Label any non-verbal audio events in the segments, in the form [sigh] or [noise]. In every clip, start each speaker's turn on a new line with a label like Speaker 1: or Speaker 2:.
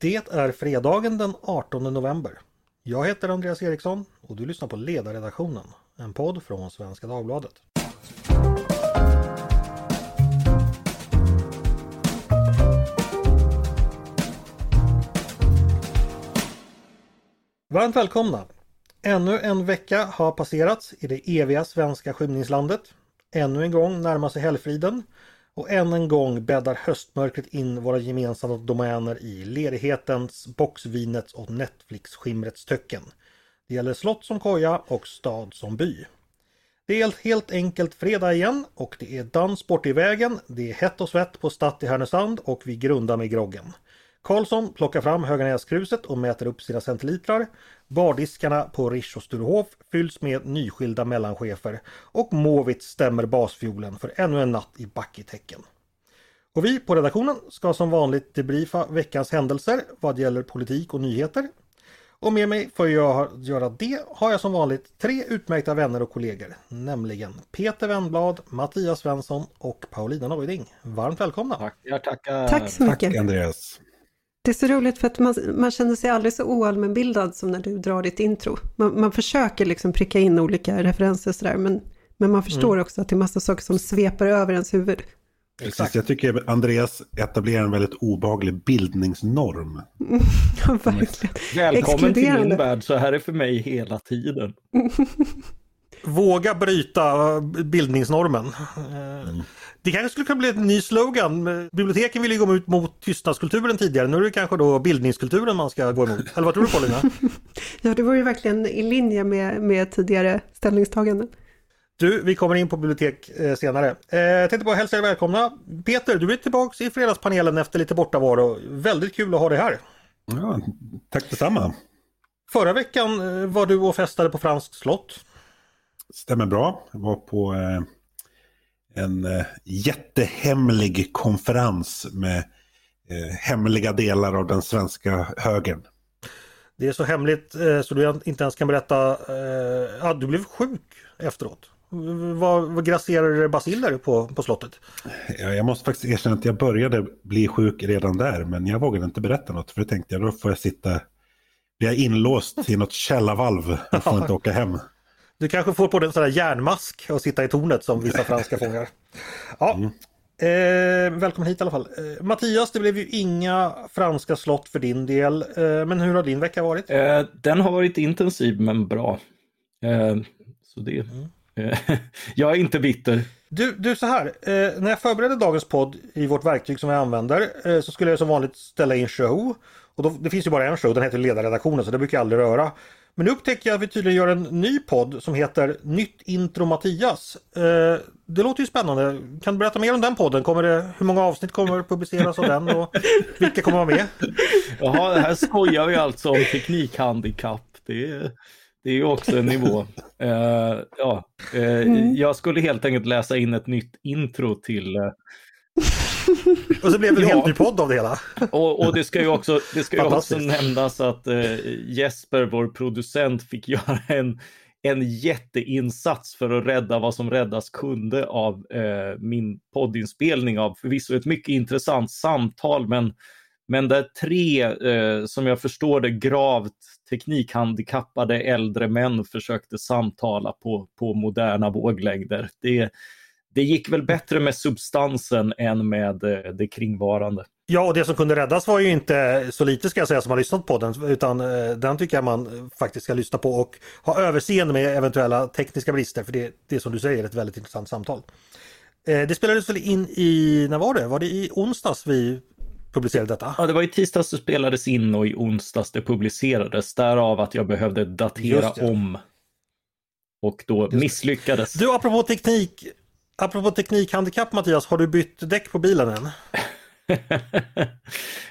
Speaker 1: Det är fredagen den 18 november. Jag heter Andreas Eriksson och du lyssnar på Ledarredaktionen, en podd från Svenska Dagbladet. Varmt välkomna! Ännu en vecka har passerats i det eviga svenska skymningslandet. Ännu en gång närmar sig helgfriden och än en gång bäddar höstmörkret in våra gemensamma domäner i ledighetens, boxvinets och Netflix-skimrets töcken. Det gäller slott som koja och stad som by. Det är helt enkelt fredag igen och det är dans bort i vägen, det är hett och svett på Statt i Härnösand och vi grundar med groggen. Karlsson plockar fram Höganäskruset och mäter upp sina centilitrar. Bardiskarna på Rish och Sturehof fylls med nyskilda mellanchefer och Måvit stämmer basfiolen för ännu en natt i backitecken. Och vi på redaktionen ska som vanligt debriefa veckans händelser vad gäller politik och nyheter. Och med mig för att göra det har jag som vanligt tre utmärkta vänner och kollegor, nämligen Peter Wennblad, Mattias Svensson och Paulina Neuding. Varmt välkomna!
Speaker 2: Tackar, tackar!
Speaker 3: Tack så mycket!
Speaker 2: Tack Andreas!
Speaker 3: Det är så roligt för att man, man känner sig aldrig så oallmänbildad som när du drar ditt intro. Man, man försöker liksom pricka in olika referenser sådär, men, men man förstår mm. också att det är massa saker som sveper över ens huvud.
Speaker 2: Precis, jag tycker Andreas etablerar en väldigt obaglig bildningsnorm. [laughs]
Speaker 3: ja, verkligen.
Speaker 4: Välkommen till min värld, så här är för mig hela tiden. [laughs]
Speaker 1: Våga bryta bildningsnormen. Mm. Det kanske skulle kunna bli en ny slogan. Biblioteken ville ju gå ut mot tystnadskulturen tidigare. Nu är det kanske då bildningskulturen man ska gå emot. Eller vad tror du Paulina? [laughs]
Speaker 3: ja, det var ju verkligen i linje med, med tidigare ställningstaganden.
Speaker 1: Du, vi kommer in på bibliotek eh, senare. Eh, jag tänkte bara hälsa er välkomna. Peter, du är tillbaks i fredagspanelen efter lite bortavaro. Väldigt kul att ha dig här.
Speaker 2: Ja, tack detsamma.
Speaker 1: Förra veckan eh, var du och festade på Franskt slott.
Speaker 2: Stämmer bra. Jag var på eh, en eh, jättehemlig konferens med eh, hemliga delar av den svenska högern.
Speaker 1: Det är så hemligt eh, så du inte ens kan berätta. Ja, du blev sjuk efteråt. Vad, vad grasserade basiller på, på slottet?
Speaker 2: Ja, jag måste faktiskt erkänna att jag började bli sjuk redan där men jag vågade inte berätta något för det tänkte jag då får jag sitta, blir jag inlåst i något källarvalv och får inte [laughs] åka hem.
Speaker 1: Du kanske får på dig en sån där järnmask och sitta i tornet som vissa franska [laughs] fångar. Ja, mm. eh, välkommen hit i alla fall. Eh, Mattias, det blev ju inga franska slott för din del. Eh, men hur har din vecka varit?
Speaker 4: Eh, den har varit intensiv men bra. Eh, så det... Mm. Eh, [laughs] jag är inte bitter.
Speaker 1: Du, du så här, när jag förberedde dagens podd i vårt verktyg som vi använder så skulle jag som vanligt ställa in show. Och då, det finns ju bara en show, den heter Ledarredaktionen så det brukar jag aldrig röra. Men nu upptäcker jag att vi tydligen gör en ny podd som heter Nytt Intro Mattias. Eh, det låter ju spännande. Kan du berätta mer om den podden? Kommer det, hur många avsnitt kommer publiceras av den och vilka kommer vara med?
Speaker 4: Jaha, här skojar vi alltså om teknikhandikapp. Det är, det är ju också en nivå. Uh, ja, uh, mm. Jag skulle helt enkelt läsa in ett nytt intro till uh,
Speaker 1: och så blev det en ja. helt ny podd av det hela.
Speaker 4: Och, och det ska ju också, det ska ju också nämnas att eh, Jesper, vår producent, fick göra en, en jätteinsats för att rädda vad som räddas kunde av eh, min poddinspelning av förvisso ett mycket intressant samtal, men, men där tre, eh, som jag förstår det, gravt teknikhandikappade äldre män försökte samtala på, på moderna våglängder. Det, det gick väl bättre med substansen än med eh, det kringvarande.
Speaker 1: Ja, och det som kunde räddas var ju inte så lite ska jag säga som har lyssnat på den, utan eh, den tycker jag man faktiskt ska lyssna på och ha överseende med eventuella tekniska brister, för det, det är som du säger ett väldigt intressant samtal. Eh, det spelades väl in i, när var det? Var det i onsdags vi publicerade detta?
Speaker 4: Ja, det var i tisdags det spelades in och i onsdags det publicerades, därav att jag behövde datera om. Och då misslyckades.
Speaker 1: Du, apropå teknik, Apropå teknikhandikapp Mattias, har du bytt däck på bilen än? [laughs]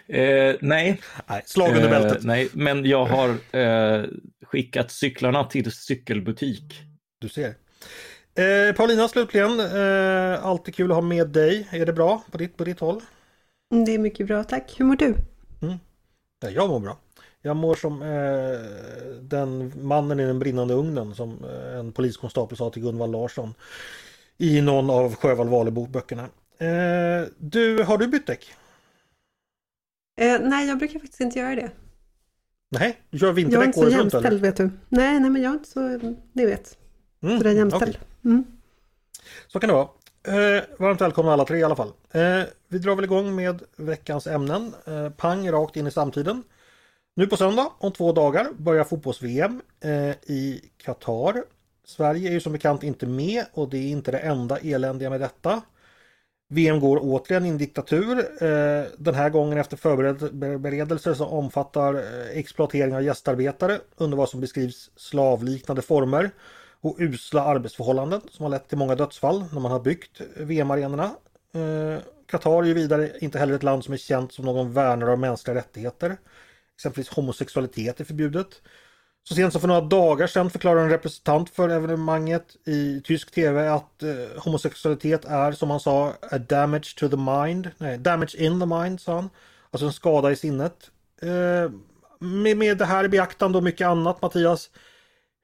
Speaker 4: eh, nej.
Speaker 1: nej. Slag under bältet. Eh,
Speaker 4: nej, men jag har eh, skickat cyklarna till cykelbutik.
Speaker 1: Du ser. Eh, Paulina slutligen, eh, alltid kul att ha med dig. Är det bra på ditt, på ditt håll?
Speaker 3: Mm, det är mycket bra, tack. Hur mår du?
Speaker 1: Mm. Ja, jag mår bra. Jag mår som eh, den mannen i den brinnande ugnen som eh, en poliskonstapel sa till Gunvald Larsson i någon av Sjöwall Wahlöö böckerna. Eh, du, har du bytt däck?
Speaker 3: Eh, nej, jag brukar faktiskt inte göra det.
Speaker 1: Nej, du kör
Speaker 3: Jag är
Speaker 1: vinterdäck
Speaker 3: inte så
Speaker 1: året runt
Speaker 3: jämställd vet du. Nej, nej men jag är inte så, ni vet,
Speaker 1: Mm,
Speaker 3: så där jämställd.
Speaker 1: okej.
Speaker 3: Mm.
Speaker 1: Så kan det vara. Eh, varmt välkomna alla tre i alla fall. Eh, vi drar väl igång med veckans ämnen. Eh, pang rakt in i samtiden. Nu på söndag om två dagar börjar fotbolls-VM eh, i Qatar. Sverige är ju som bekant inte med och det är inte det enda eländiga med detta. VM går återigen i en diktatur. Eh, den här gången efter förberedelser som omfattar eh, exploatering av gästarbetare under vad som beskrivs slavliknande former och usla arbetsförhållanden som har lett till många dödsfall när man har byggt VM-arenorna. Eh, Qatar är ju vidare inte heller ett land som är känt som någon värnare av mänskliga rättigheter. Exempelvis homosexualitet är förbjudet. Så sent som för några dagar sedan förklarade en representant för evenemanget i tysk tv att eh, homosexualitet är som han sa a damage to the mind. Nej, damage in the mind sa han. Alltså en skada i sinnet. Eh, med, med det här i beaktande och mycket annat Mattias.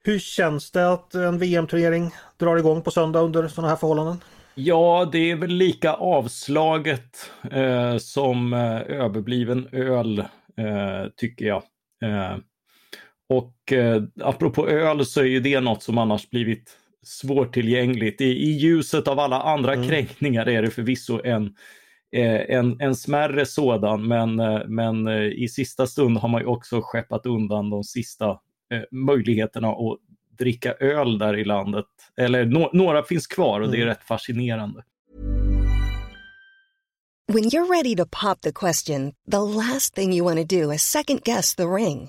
Speaker 1: Hur känns det att en VM-turnering drar igång på söndag under sådana här förhållanden?
Speaker 4: Ja, det är väl lika avslaget eh, som eh, överbliven öl, eh, tycker jag. Eh, och eh, apropå öl så är ju det något som annars blivit svårtillgängligt. I, i ljuset av alla andra
Speaker 1: Mm.
Speaker 4: kränkningar är det förvisso en, eh, en, en smärre sådan, men, eh, men eh, i sista stund har man ju också skeppat undan de sista eh, möjligheterna att dricka öl där i landet. Eller nå- några finns kvar och det är
Speaker 1: Mm.
Speaker 4: rätt fascinerande.
Speaker 5: When you're ready to pop the question, the last thing you want to do is second guess the ring.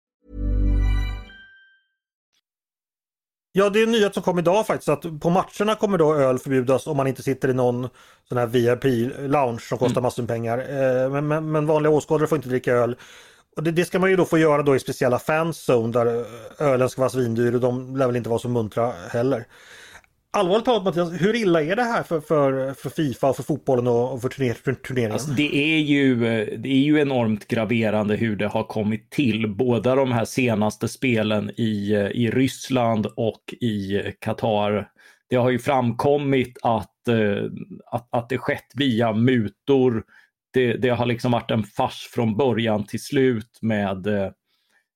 Speaker 1: Ja, det är en nyhet som kom idag faktiskt att på matcherna kommer då öl förbjudas om man inte sitter i någon sån här VIP-lounge som kostar massor med pengar. Eh, Men, men, men vanliga åskådare får inte dricka öl. Och det, det ska man ju då få göra då i speciella fanzone där ölen ska vara svindyr och de lär väl inte vara så muntra heller. Allvarligt talat Mattias, hur illa är det här för, för, för Fifa och för fotbollen och, för turner, för turneringen?
Speaker 4: Alltså, det, är ju, det är ju enormt graverande hur det har kommit till. Båda de här senaste spelen i, i Ryssland och i Qatar. Det har ju framkommit att, eh, att, att det skett via mutor. Det, det har liksom varit en fars från början till slut med, eh,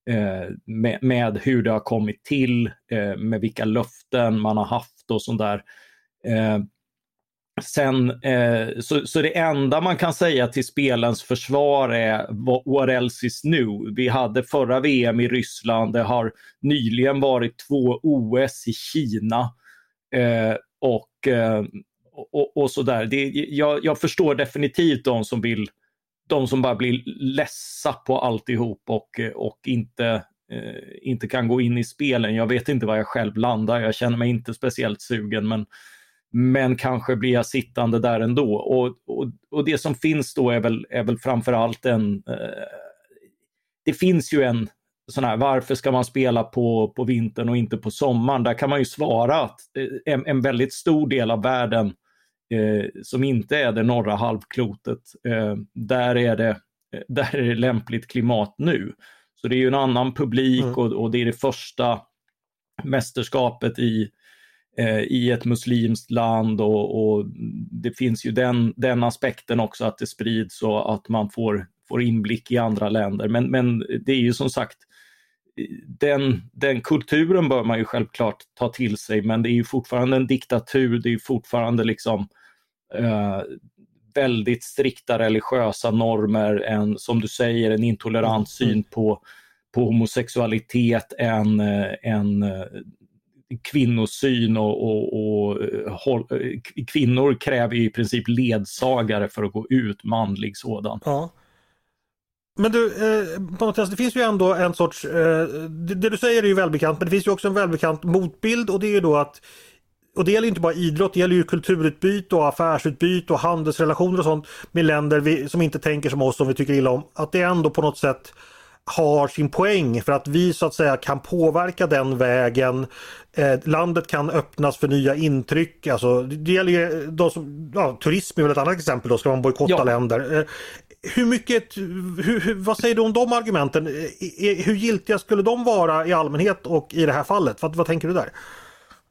Speaker 4: Eh, med, med hur det har kommit till, eh, med vilka löften man har haft och sånt där. Eh, sen, så, så det enda man kan säga till spelens försvar är what, else is new? Vi hade förra VM i Ryssland, det har nyligen varit två OS i Kina och, och, och sådär. Det, jag, jag förstår definitivt de som vill, de som bara blir ledsa på alltihop och, och inte, eh, inte kan gå in i spelen. Jag vet inte var jag själv landar, jag känner mig inte speciellt sugen men men kanske blir jag sittande där ändå. Och, och, och det som finns då är väl, är väl framförallt en... Eh, det finns ju en sån här, varför ska man spela på, på vintern och inte på sommaren? Där kan man ju svara att eh, en, en väldigt stor del av världen eh, som inte är det norra halvklotet, eh, där, är det, [laughs] där är det lämpligt klimat nu. Så det är ju en annan publik
Speaker 1: Mm.
Speaker 4: och, och det är det första mästerskapet i, eh, i ett muslimskt land och, och det finns ju den, den aspekten också att det sprids och att man får, får inblick i andra länder. Men, men det är ju som sagt, den, den kulturen bör man ju självklart ta till sig men det är ju fortfarande en diktatur, det är ju fortfarande liksom eh, väldigt strikta religiösa normer, en, som du säger, en intolerant syn på, på homosexualitet, en, eh, en eh, kvinnosyn och, och, och eh, håll, eh, kvinnor kräver ju i princip ledsagare för att gå ut, manlig sådan.
Speaker 1: Ja. Men du, eh, det finns ju ändå en sorts, eh, det, det du säger är ju välbekant, men det finns ju också en välbekant motbild och det är ju då att och det gäller inte bara idrott, det gäller ju kulturutbyte och affärsutbyte och handelsrelationer och sånt med länder vi, som inte tänker som oss, som vi tycker illa om. Att det ändå på något sätt har sin poäng för att vi så att säga kan påverka den vägen. Eh, landet kan öppnas för nya intryck. Alltså, det gäller ju de som, ja, turism är väl ett annat exempel då, ska man bojkotta ja. länder. Eh, hur mycket, hur, hur, vad säger du om de argumenten? Eh, hur giltiga skulle de vara i allmänhet och i det här fallet? Vad, vad tänker du där?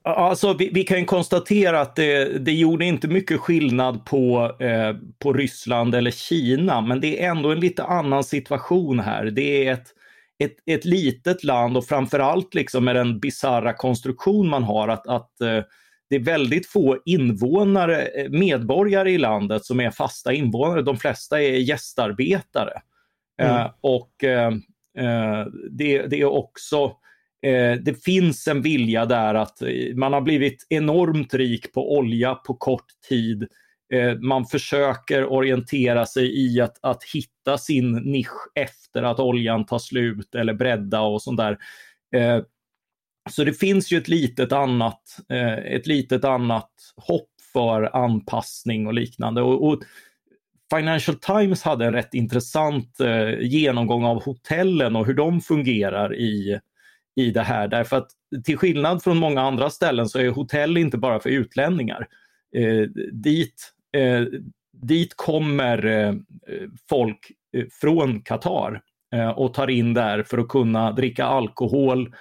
Speaker 4: Alltså, vi, vi, kan ju konstatera att det, det gjorde inte mycket skillnad på, eh, på Ryssland eller Kina, men det är ändå en lite annan situation här. Det är ett, ett, ett litet land och framförallt liksom med den bizarra konstruktion man har att, att eh, det är väldigt få invånare, eh, medborgare i landet som är fasta invånare. De flesta är gästarbetare. Mm. Eh, och eh, eh, det, det är också Eh, det finns en vilja där att eh, man har blivit enormt rik på olja på kort tid. Eh, man försöker orientera sig i att, att hitta sin nisch efter att oljan tar slut eller bredda och sånt där. Eh, så det finns ju ett litet annat, ett litet annat hopp för anpassning och liknande. Och, och Financial Times hade en rätt intressant genomgång av hotellen och hur de fungerar i i det här. Därför att till skillnad från många andra ställen så är hotell inte bara för utlänningar. Eh, dit, eh, dit kommer eh, folk eh, från Qatar eh, och tar in där för att kunna dricka alkohol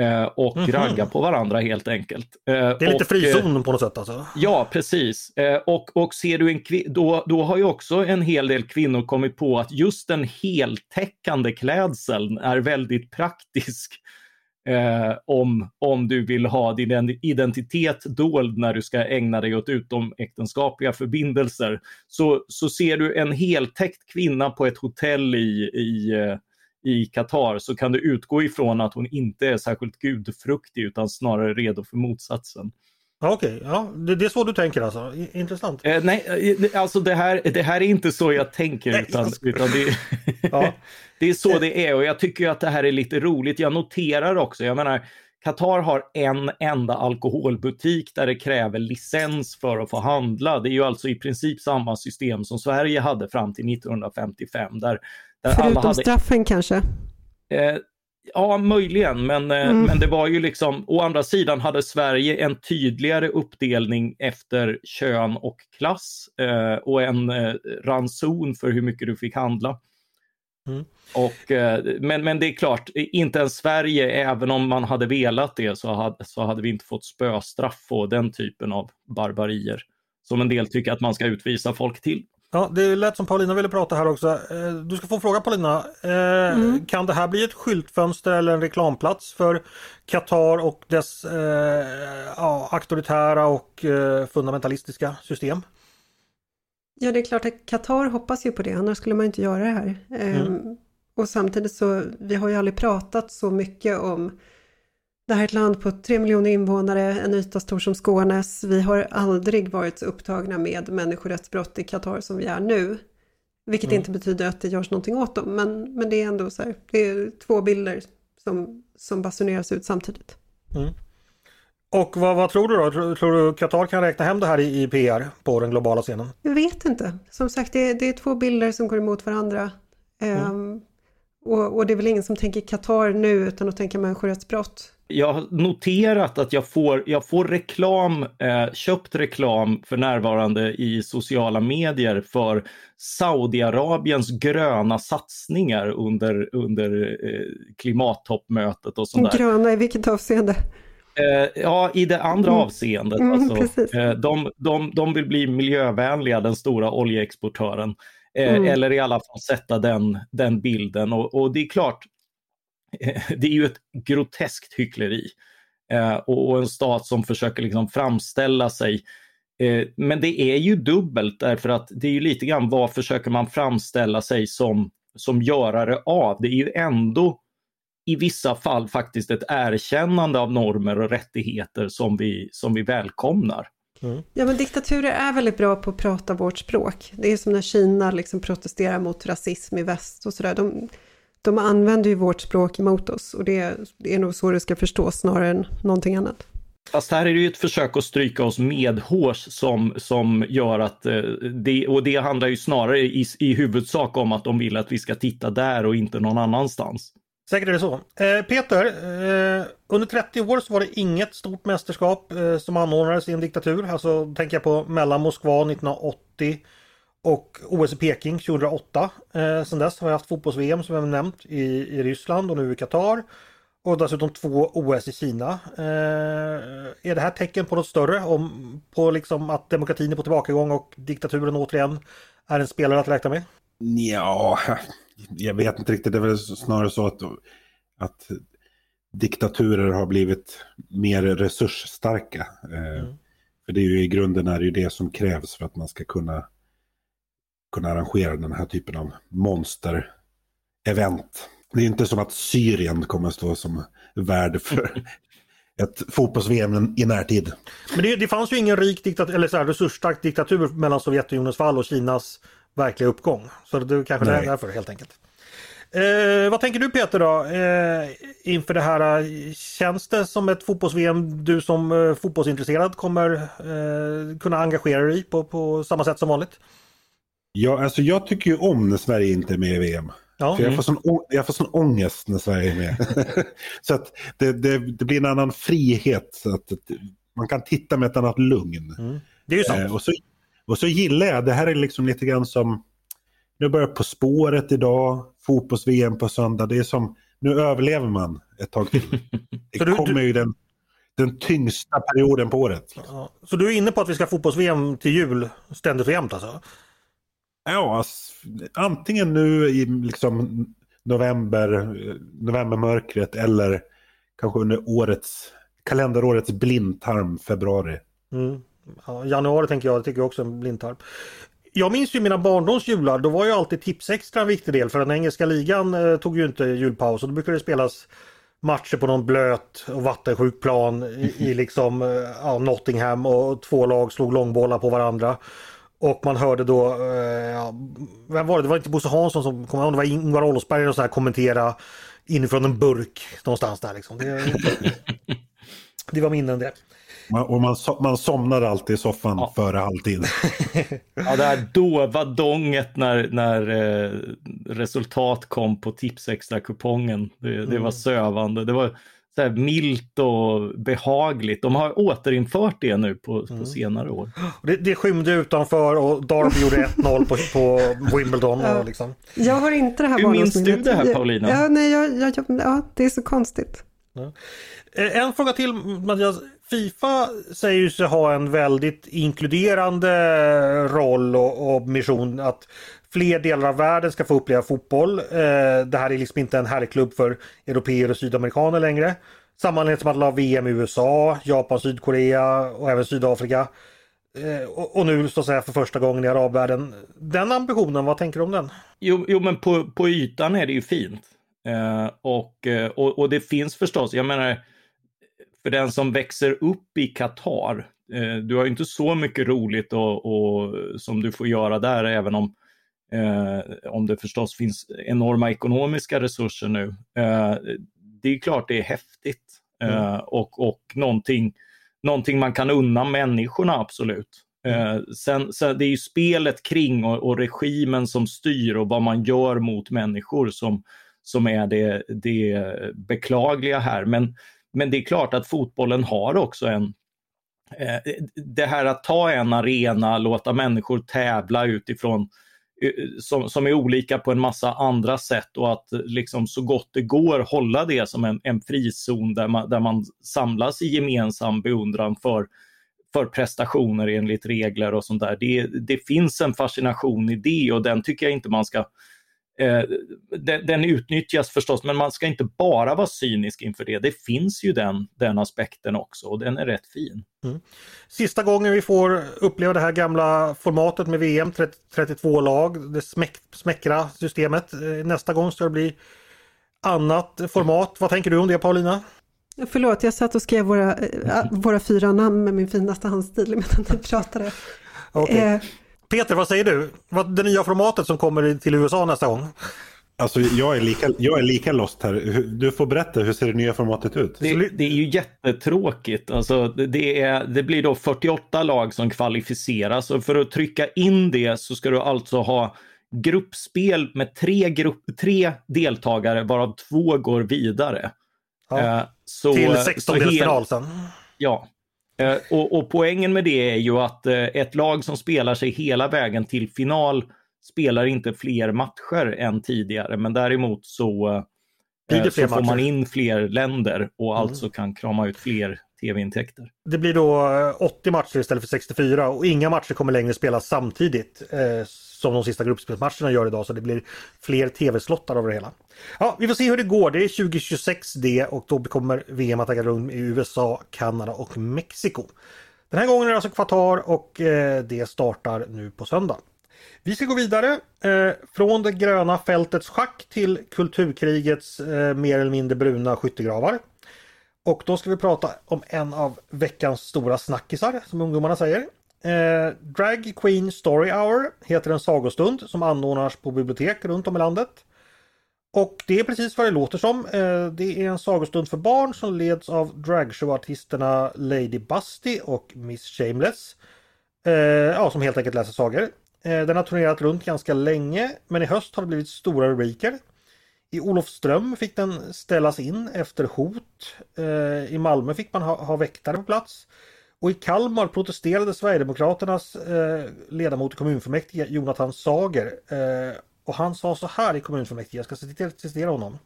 Speaker 4: eh, och mm -hmm. ragga på varandra helt enkelt.
Speaker 1: det är lite och, frizon på något sätt alltså?
Speaker 4: Ja, precis. och, och ser du en då, då har ju också en hel del kvinnor kommit på att just den heltäckande klädseln är väldigt praktisk Eh, om, om du vill ha din identitet dold när du ska ägna dig åt utomäktenskapliga förbindelser. Så, så ser du en heltäckt kvinna på ett hotell i, i, eh, i Qatar så kan du utgå ifrån att hon inte är särskilt gudfruktig utan snarare redo för motsatsen.
Speaker 1: Okej, okay, ja, det, det, är så du tänker alltså. Intressant.
Speaker 4: Eh, nej, eh, alltså det här, det här är inte så jag tänker nej, utan, utan det, [laughs] ja. [laughs] det är så det är och jag tycker att det här är lite roligt. Jag noterar också, jag menar, Qatar har en enda alkoholbutik där det kräver licens för att få handla. Det är ju alltså i princip samma system som Sverige hade fram till 1955. Där,
Speaker 3: där Förutom alla hade... straffen kanske?
Speaker 4: Eh, Ja, möjligen, men, eh, mm. men det var ju liksom, å andra sidan hade Sverige en tydligare uppdelning efter kön och klass eh, och en eh, ranson för hur mycket du fick handla. Mm. Och, eh, men, men det är klart, inte ens Sverige, även om man hade velat det, så hade, så hade vi inte fått spöstraff och den typen av barbarier som en del tycker att man ska utvisa folk till.
Speaker 1: Ja, det lät som Paulina ville prata här också. Eh, du ska få fråga Paulina. Eh, mm. Kan det här bli ett skyltfönster eller en reklamplats för Qatar och dess eh, ja, auktoritära och fundamentalistiska system?
Speaker 3: Ja, det är klart att Qatar hoppas ju på det, annars skulle man inte göra det här. Mm. Ehm, och samtidigt så, vi har ju aldrig pratat så mycket om det här är ett land på tre miljoner invånare, en yta stor som Skånes. Vi har aldrig varit så upptagna med människorättsbrott i Qatar som vi är nu. Vilket mm. inte betyder att det görs någonting åt dem, men, men det är ändå så här, det är två bilder som, som basuneras ut samtidigt. Mm.
Speaker 1: Och vad, vad, tror du då? Tror, du Qatar kan räkna hem det här i, i, PR på den globala scenen?
Speaker 3: Jag vet inte. Som sagt, det, det är två bilder som går emot varandra. Mm. Um, och, och, det är väl ingen som tänker Qatar nu utan att tänka människorättsbrott
Speaker 4: jag har noterat att jag får, jag får reklam, eh, köpt reklam för närvarande i sociala medier för Saudiarabiens gröna satsningar under, under eh, klimattoppmötet och sånt
Speaker 3: där. Gröna i vilket avseende?
Speaker 4: Eh, ja, i det andra mm. avseendet. Mm, alltså, eh, de, de, de vill bli miljövänliga, den stora oljeexportören. Eh, mm. Eller i alla fall sätta den, den bilden. Och, och det är klart, [laughs] det är ju ett groteskt hyckleri. Eh, och, en stat som försöker liksom framställa sig. Eh, men det är ju dubbelt därför att det är ju lite grann vad försöker man framställa sig som, som görare av? Det är ju ändå i vissa fall faktiskt ett erkännande av normer och rättigheter som vi, som vi välkomnar.
Speaker 3: Mm. Ja men diktaturer är väldigt bra på att prata vårt språk. Det är som när Kina liksom protesterar mot rasism i väst och sådär. De, de använder ju vårt språk emot oss och det, det är nog så det ska förstås snarare än någonting annat.
Speaker 4: Fast här är det ju ett försök att stryka oss medhårs som, som gör att eh, det, och det handlar ju snarare i, i huvudsak om att de vill att vi ska titta där och inte någon annanstans.
Speaker 1: Säkert är det så. Eh, Peter, eh, under 30 år så var det inget stort mästerskap eh, som anordnades i en diktatur. Alltså tänker jag på mellan Moskva 1980 och OS i Peking 2008. Eh, sen dess har vi haft fotbolls-VM som jag nämnt i, i Ryssland och nu i Qatar. Och dessutom två OS i Kina. Eh, är det här tecken på något större? Om, på liksom att demokratin är på tillbakagång och diktaturen återigen är en spelare att räkna med?
Speaker 2: Ja, [laughs] jag vet inte riktigt. Det är väl snarare så att, att diktaturer har blivit mer resursstarka. Eh, mm. För det är ju i grunden är det ju det som krävs för att man ska kunna, kunna arrangera den här typen av monster-event. Det är inte som att Syrien kommer att stå som värd för [laughs] ett fotbolls-VM i närtid.
Speaker 1: Men det, det fanns ju ingen rik diktatur, eller så här, resursstark diktatur mellan Sovjetunionens fall och Kinas verkliga uppgång. Så det kanske Nej. är därför helt enkelt. Eh, vad tänker du Peter då eh, inför det här? Känns det som ett fotbolls-VM du som eh, fotbollsintresserad kommer eh, kunna engagera dig i på, på samma sätt som vanligt?
Speaker 2: Ja, alltså jag tycker ju om när Sverige inte är med i VM. Ja. För jag, får sån, jag får sån ångest när Sverige är med. [laughs] så att det, det, det, blir en annan frihet. Så att man kan titta med ett annat lugn. Mm.
Speaker 1: Det är ju sant. Eh,
Speaker 2: och, så, och så gillar jag, det här är liksom lite grann som, nu börjar På spåret idag, fotbolls-VM på söndag. Det är som, nu överlever man ett tag till. [laughs] Det du, kommer du... ju den, den tyngsta perioden på året.
Speaker 1: Ja. Så du är inne på att vi ska fotbolls-VM till jul ständigt och jämt alltså?
Speaker 2: Ja, antingen nu i liksom november, novembermörkret eller kanske under årets, kalenderårets blindtarm, februari.
Speaker 1: Mm. Ja, januari tänker jag, det tycker jag också en blindtarm. Jag minns ju mina barndomsjular, då var ju alltid Tipsextra en viktig del för den engelska ligan eh, tog ju inte julpaus och då brukade det spelas matcher på någon blöt och vattensjuk plan i, i [laughs] liksom eh, ja, Nottingham och två lag slog långbollar på varandra. Och man hörde då, eh, vem var det? Det var inte Bosse Hansson som kom, det var Ingvar Olofsberg och så här kommentera inifrån en burk någonstans där liksom. Det, [laughs] det var minnen det.
Speaker 2: Man, och man, man somnar alltid i soffan ja. före halvtid. [laughs]
Speaker 4: ja, det här dova dånget när, när eh, resultat kom på Tipsextra-kupongen. Det, det mm. var sövande. Det var så här milt och behagligt. De har återinfört det nu på, mm. på senare år.
Speaker 1: Det, det skymde utanför och Darby gjorde 1-0 på, på Wimbledon. Och liksom.
Speaker 3: Jag har inte det här
Speaker 4: Hur minns du det här Paulina?
Speaker 3: Ja, nej, jag, jag, ja, det är så konstigt. Ja.
Speaker 1: Eh, en fråga till Mattias. Fifa säger sig ha en väldigt inkluderande roll och, och mission att fler delar av världen ska få uppleva fotboll. Eh, det här är liksom inte en herrklubb för europeer och sydamerikaner längre. Samma som att la VM i USA, Japan, Sydkorea och även Sydafrika. Eh, och, och, nu så att säga för första gången i arabvärlden. Den ambitionen, vad tänker du om den?
Speaker 4: Jo, jo men på, på ytan är det ju fint. Eh, och, eh, och, och det finns förstås, jag menar, för den som växer upp i Qatar, eh, du har ju inte så mycket roligt och, och, som du får göra där, även om Eh, om det förstås finns enorma ekonomiska resurser nu. Eh, det är klart det är häftigt eh, mm. och, och någonting, någonting man kan unna människorna absolut. Mm. Sen, sen, det är ju spelet kring och, och, regimen som styr och vad man gör mot människor som, som är det, det beklagliga här. Men, men det är klart att fotbollen har också en det här att ta en arena, låta människor tävla utifrån Eh, som, som är olika på en massa andra sätt och att eh, liksom så gott det går hålla det som en, en frizon där man, där man samlas i gemensam beundran för, för prestationer enligt regler och sånt där. Det, det finns en fascination i det och den tycker jag inte man ska Eh, den, den, utnyttjas förstås, men man ska inte bara vara cynisk inför det. Det finns ju den, den aspekten också och den är rätt fin. Mm.
Speaker 1: Sista gången vi får uppleva det här gamla formatet med VM, 30, 32 lag, det smäck, smäckra systemet. Eh, nästa gång ska det bli annat format. Vad tänker du om det Paulina?
Speaker 3: Förlåt, jag satt och skrev våra, äh, våra fyra namn med min finaste handstil medan ni pratade.
Speaker 1: Okay. Eh, Peter, vad säger du? Det nya formatet som kommer till USA nästa gång?
Speaker 2: Alltså jag är, lika, jag är lika lost här. Du får berätta, hur ser det nya formatet ut?
Speaker 4: Det, det är ju jättetråkigt. Alltså, det, är, det blir då 48 lag som kvalificeras och för att trycka in det så ska du alltså ha gruppspel med tre, grupp, tre deltagare varav två går vidare.
Speaker 1: Ja. Eh, så, Till 16-delsfinal sen.
Speaker 4: Ja. Eh, och, och, poängen med det är ju att eh, ett lag som spelar sig hela vägen till final spelar inte fler matcher än tidigare, men däremot så, så får man in fler länder och mm. alltså kan krama ut fler tv-intäkter.
Speaker 1: Det blir då 80 matcher istället för 64 och inga matcher kommer längre spelas samtidigt eh, som de sista gruppspelsmatcherna gör idag så det blir fler tv-slottar över det hela. Ja, vi får se hur det går. Det är 2026 det och då kommer VM att äga rum i USA, Kanada och Mexiko. Den här gången är det alltså Qatar och eh, det startar nu på söndag. Vi ska gå vidare eh, från det gröna fältets schack till kulturkrigets eh, mer eller mindre bruna skyttegravar. Och då ska vi prata om en av veckans stora snackisar som ungdomarna säger. Eh, Drag Queen Story Hour heter en sagostund som anordnas på bibliotek runt om i landet. Och det är precis vad det låter som. Eh, det är en sagostund för barn som leds av dragshowartisterna Lady Busty och Miss Shameless. Eh, ja, som helt enkelt läser sagor. Eh, den har turnerat runt ganska länge men i höst har det blivit stora rubriker. I Olofström fick den ställas in efter hot. Eh, I Malmö fick man ha, ha väktare på plats. Och i Kalmar protesterade Sverigedemokraternas eh, ledamot i kommunfullmäktige Jonathan Sager. Eh, och han sa så här i kommunfullmäktige, jag ska citera honom.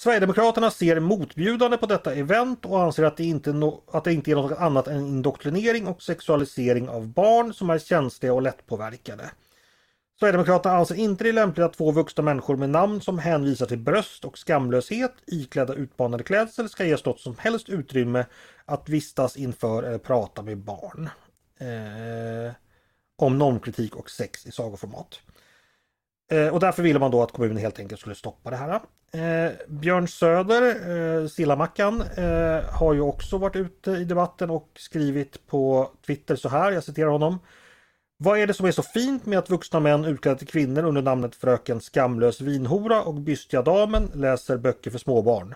Speaker 1: Sverigedemokraterna ser motbjudande på detta event och anser att det, inte no att det inte är något annat än indoktrinering och sexualisering av barn som är känsliga och lättpåverkade. Sverigedemokraterna anser alltså inte det lämpligt att två vuxna människor med namn som hänvisar till bröst och skamlöshet iklädda utmanande klädsel ska ges något som helst utrymme att vistas inför eller prata med barn. Eh, om normkritik och sex i sagoformat. Eh, och därför ville man då att kommunen helt enkelt skulle stoppa det här. Eh, Björn Söder, eh, Sillamackan, eh, har ju också varit ute i debatten och skrivit på Twitter så här, jag citerar honom. Vad är det som är så fint med att vuxna män utklädda till kvinnor under namnet Fröken Skamlös Vinhora och Bystiga Damen läser böcker för småbarn?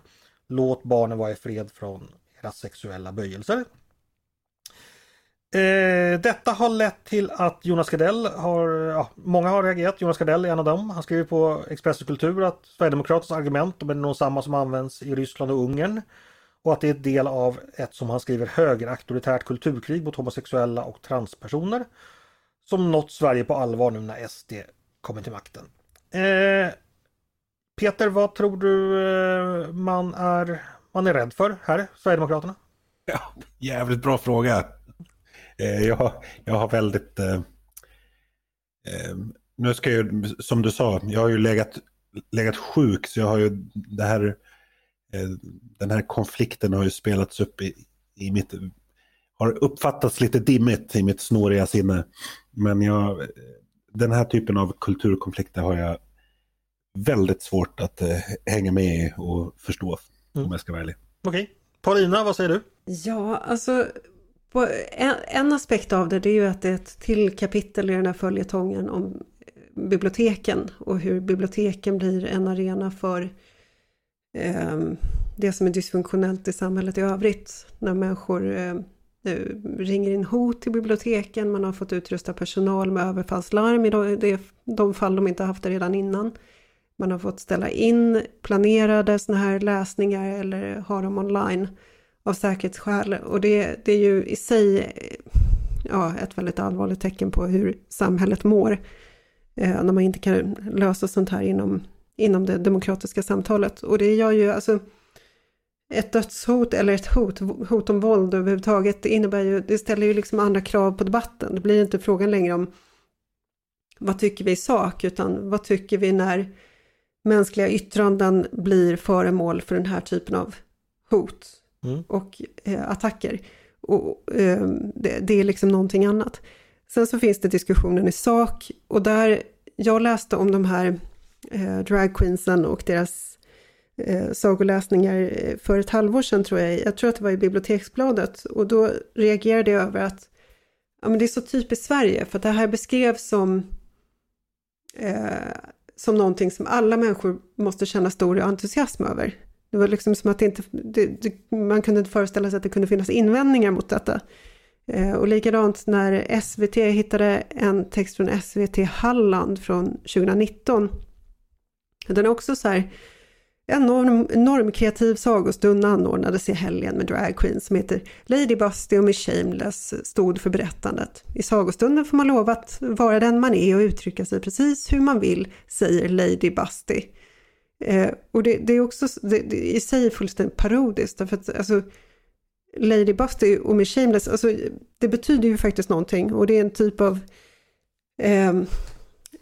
Speaker 1: Låt barnen vara i fred från era sexuella böjelser. Eh, detta har lett till att Jonas Gardell har, ja, många har reagerat. Jonas Gardell är en av dem. Han skriver på Expressen Kultur att Sverigedemokraternas argument är nog samma som används i Ryssland och Ungern. Och att det är del av ett, som han skriver, högerauktoritärt kulturkrig mot homosexuella och transpersoner. Som nått Sverige på allvar nu när SD kommer till makten. Eh, Peter, vad tror du eh, man är, man är rädd för här, Sverigedemokraterna?
Speaker 2: Ja, jävligt bra fråga. Eh, jag, jag har väldigt... Eh, eh, nu ska jag som du sa, jag har ju legat, legat sjuk så jag har ju det här... Eh, den här konflikten har ju spelats upp i, i mitt... Har uppfattats lite dimmigt i mitt snåriga sinne. Men jag, den här typen av kulturkonflikter har jag väldigt svårt att hänga med i och förstå. Mm. Om jag ska vara ärlig.
Speaker 1: Okej. Okay. Paulina, vad säger du?
Speaker 3: Ja, alltså en, en, aspekt av det, det är ju att det är ett till kapitel i den här följetongen om biblioteken och hur biblioteken blir en arena för eh, det som är dysfunktionellt i samhället i övrigt. När människor eh, ringer in hot till biblioteken, man har fått utrusta personal med överfallslarm i de, de fall de inte haft det redan innan. Man har fått ställa in planerade sådana här läsningar eller ha dem online av säkerhetsskäl. Och det, det är ju i sig ja, ett väldigt allvarligt tecken på hur samhället mår. Eh, när man inte kan lösa sånt här inom, inom det demokratiska samtalet. Och det gör ju alltså ett dödshot eller ett hot, hot om våld överhuvudtaget, det innebär ju, det ställer ju liksom andra krav på debatten. Det blir inte frågan längre om vad tycker vi i sak, utan vad tycker vi när mänskliga yttranden blir föremål för den här typen av hot mm. och eh, attacker. Och, eh, det, det, är liksom någonting annat. Sen så finns det diskussionen i sak och där jag läste om de här eh, dragqueensen och deras eh, sagoläsningar eh, för ett halvår sedan tror jag, jag tror att det var i Biblioteksbladet och då reagerade jag över att ja, men det är så typiskt Sverige för att det här beskrevs som eh, som någonting som alla människor måste känna stor entusiasm över. Det var liksom som att det inte, det, det, man kunde inte föreställa sig att det kunde finnas invändningar mot detta. Eh, och likadant när SVT hittade en text från SVT Halland från 2019. Den är också så här, en enorm kreativ sagostund anordnades i helgen med dragqueens som heter Lady Busty och Miss Shameless stod för berättandet. I sagostunden får man lova att vara den man är och uttrycka sig precis hur man vill, säger Lady Busty. Eh, och det, det, är också det, det i sig fullständigt parodiskt därför att alltså, Lady Busty och Miss Shameless, alltså, det betyder ju faktiskt någonting och det är en typ av eh,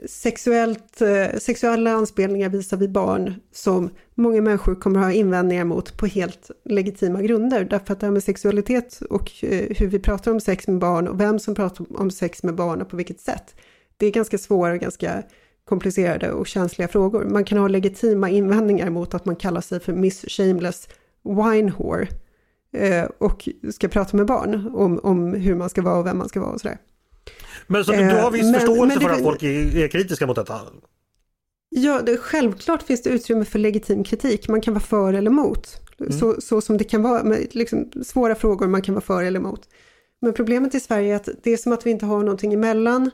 Speaker 3: sexuellt, eh, sexuella anspelningar visar vi barn som många människor kommer att ha invändningar mot på helt legitima grunder. Därför att det här med sexualitet och eh, hur vi pratar om sex med barn och vem som pratar om sex med barn och på vilket sätt. Det är ganska svåra och ganska komplicerade och känsliga frågor. Man kan ha legitima invändningar mot att man kallar sig för Miss Shameless Wine Whore eh, och ska prata med barn om, om hur man ska vara och vem man ska vara och sådär.
Speaker 1: Men så du har viss men, förståelse men det, för att folk är, är kritiska mot detta?
Speaker 3: Ja, det, självklart finns det utrymme för legitim kritik. Man kan vara för eller emot. Mm. Så, så som det kan vara med liksom, svåra frågor man kan vara för eller emot. Men problemet i Sverige är att det är som att vi inte har någonting emellan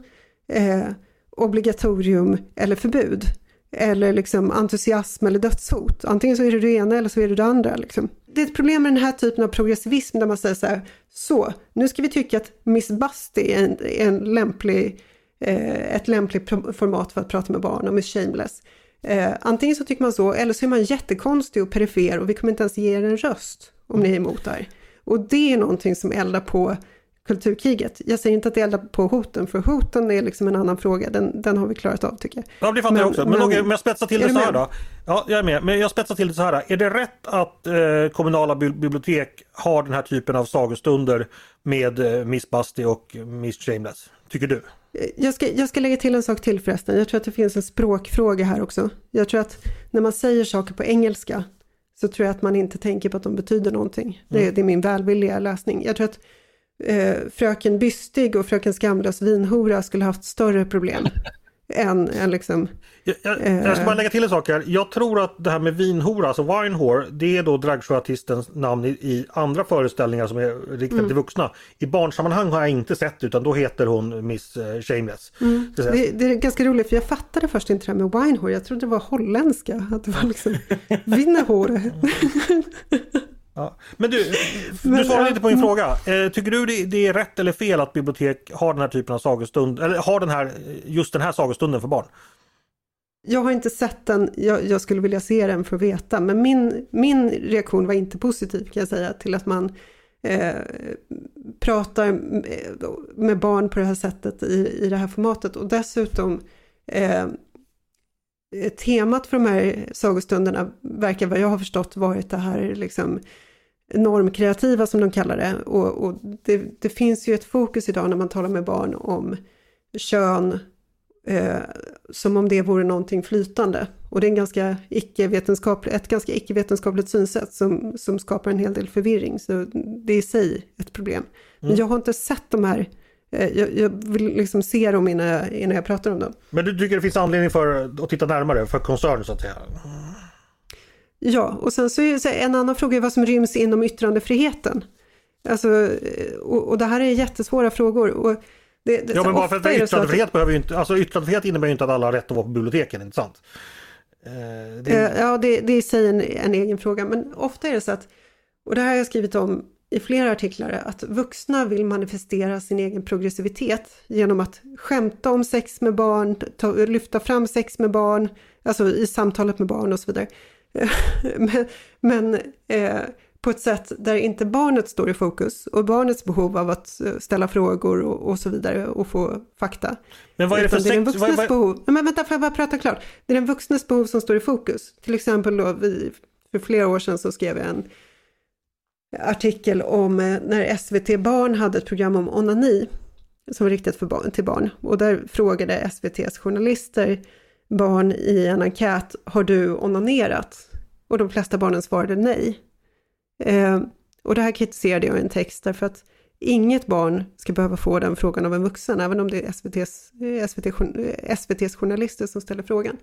Speaker 3: eh, obligatorium eller förbud. Eller liksom entusiasm eller dödshot. Antingen så är det det ena eller så är det det andra. Liksom. Det är ett problem med den här typen av progressivism där man säger så här, så nu ska vi tycka att Miss Busty är en, en lämplig, eh, ett lämpligt format för att prata med barn och Miss Shameless. Eh, antingen så tycker man så, eller så är man jättekonstig och perifer och vi kommer inte ens ge er en röst om ni är emot det här. Och det är någonting som eldar på kulturkriget. Jag säger inte att det eldar på hoten, för hoten är liksom en annan fråga. Den, den har vi klarat av tycker jag.
Speaker 1: Ja, det fattar men, jag också. Men, men, okej, men jag spetsar till det så här då. Ja, jag är med. Men jag spetsar till det så här. Är det rätt att eh, kommunala bibliotek har den här typen av sagostunder med eh, Miss Busty och Miss Shameless? Tycker du?
Speaker 3: Eh, jag ska, jag ska lägga till en sak till förresten. Jag tror att det finns en språkfråga här också. Jag tror att när man säger saker på engelska så tror jag att man inte tänker på att de betyder någonting. Mm. Det, det, är min välvilliga läsning. Jag tror att eh, fröken Bystig och fröken Skamlös vinhora skulle haft större problem [laughs] än, än liksom...
Speaker 1: Jag, jag, jag, ska bara lägga till en sak här. Jag tror att det här med vinhora, alltså winehore, det är då dragshowartistens namn i, i, andra föreställningar som är riktade mm. till vuxna. I barnsammanhang har jag inte sett utan då heter hon Miss eh, Shameless.
Speaker 3: Mm. Det, det, är ganska roligt för jag fattade först inte det här med winehore. Jag trodde det var holländska, att det var liksom [laughs] vinhore.
Speaker 1: Ja. Men du, du svarade inte på min fråga. Eh, tycker du det, är rätt eller fel att bibliotek har den här typen av sagostund, eller har den här, just den här sagostunden för barn?
Speaker 3: Jag har inte sett den, jag, jag, skulle vilja se den för att veta, men min, min reaktion var inte positiv kan jag säga till att man eh, pratar med barn på det här sättet i, i det här formatet och dessutom eh, temat för de här sagostunderna verkar vad jag har förstått varit det här liksom normkreativa som de kallar det. Och, och det, det, finns ju ett fokus idag när man talar med barn om kön eh, som om det vore någonting flytande. Och det är en ganska icke-vetenskaplig, ett ganska icke-vetenskapligt synsätt som, som skapar en hel del förvirring. Så det är i sig ett problem. Men mm. jag har inte sett de här eh, jag, jag, vill liksom se dem innan jag, innan jag pratar om dem.
Speaker 1: Men du tycker det finns anledning för att titta närmare för koncernen så att säga?
Speaker 3: Ja, och sen så är en annan fråga vad som ryms inom yttrandefriheten. Alltså, och, och det här är jättesvåra frågor. Och det,
Speaker 1: det, ja, men bara för att yttrandefrihet att... behöver ju inte, alltså yttrandefrihet innebär ju inte att alla har rätt att vara på biblioteken, inte sant?
Speaker 3: Eh, det... Eh, ja, det, det är i sig en, en egen fråga, men ofta är det så att, och det här har jag skrivit om i flera artiklar, att vuxna vill manifestera sin egen progressivitet genom att skämta om sex med barn, ta, lyfta fram sex med barn, alltså i samtalet med barn och så vidare. [laughs] men, men eh, på ett sätt där inte barnet står i fokus och barnets behov av att eh, ställa frågor och, och så vidare och få fakta.
Speaker 1: Men vad är det för?
Speaker 3: Det är den vuxnes vad, vad... behov. Men vänta, får jag bara prata klart? Det är den vuxnes behov som står i fokus. Till exempel då vi, för flera år sedan så skrev jag en artikel om eh, när SVT Barn hade ett program om onani som var riktat för barn, till barn och där frågade SVTs journalister barn i en enkät, har du onanerat? Och de flesta barnen svarade nej. Eh, och det här kritiserade jag i en text därför att inget barn ska behöva få den frågan av en vuxen, även om det är SVTs, eh, SVT, eh, SVTs journalister som ställer frågan.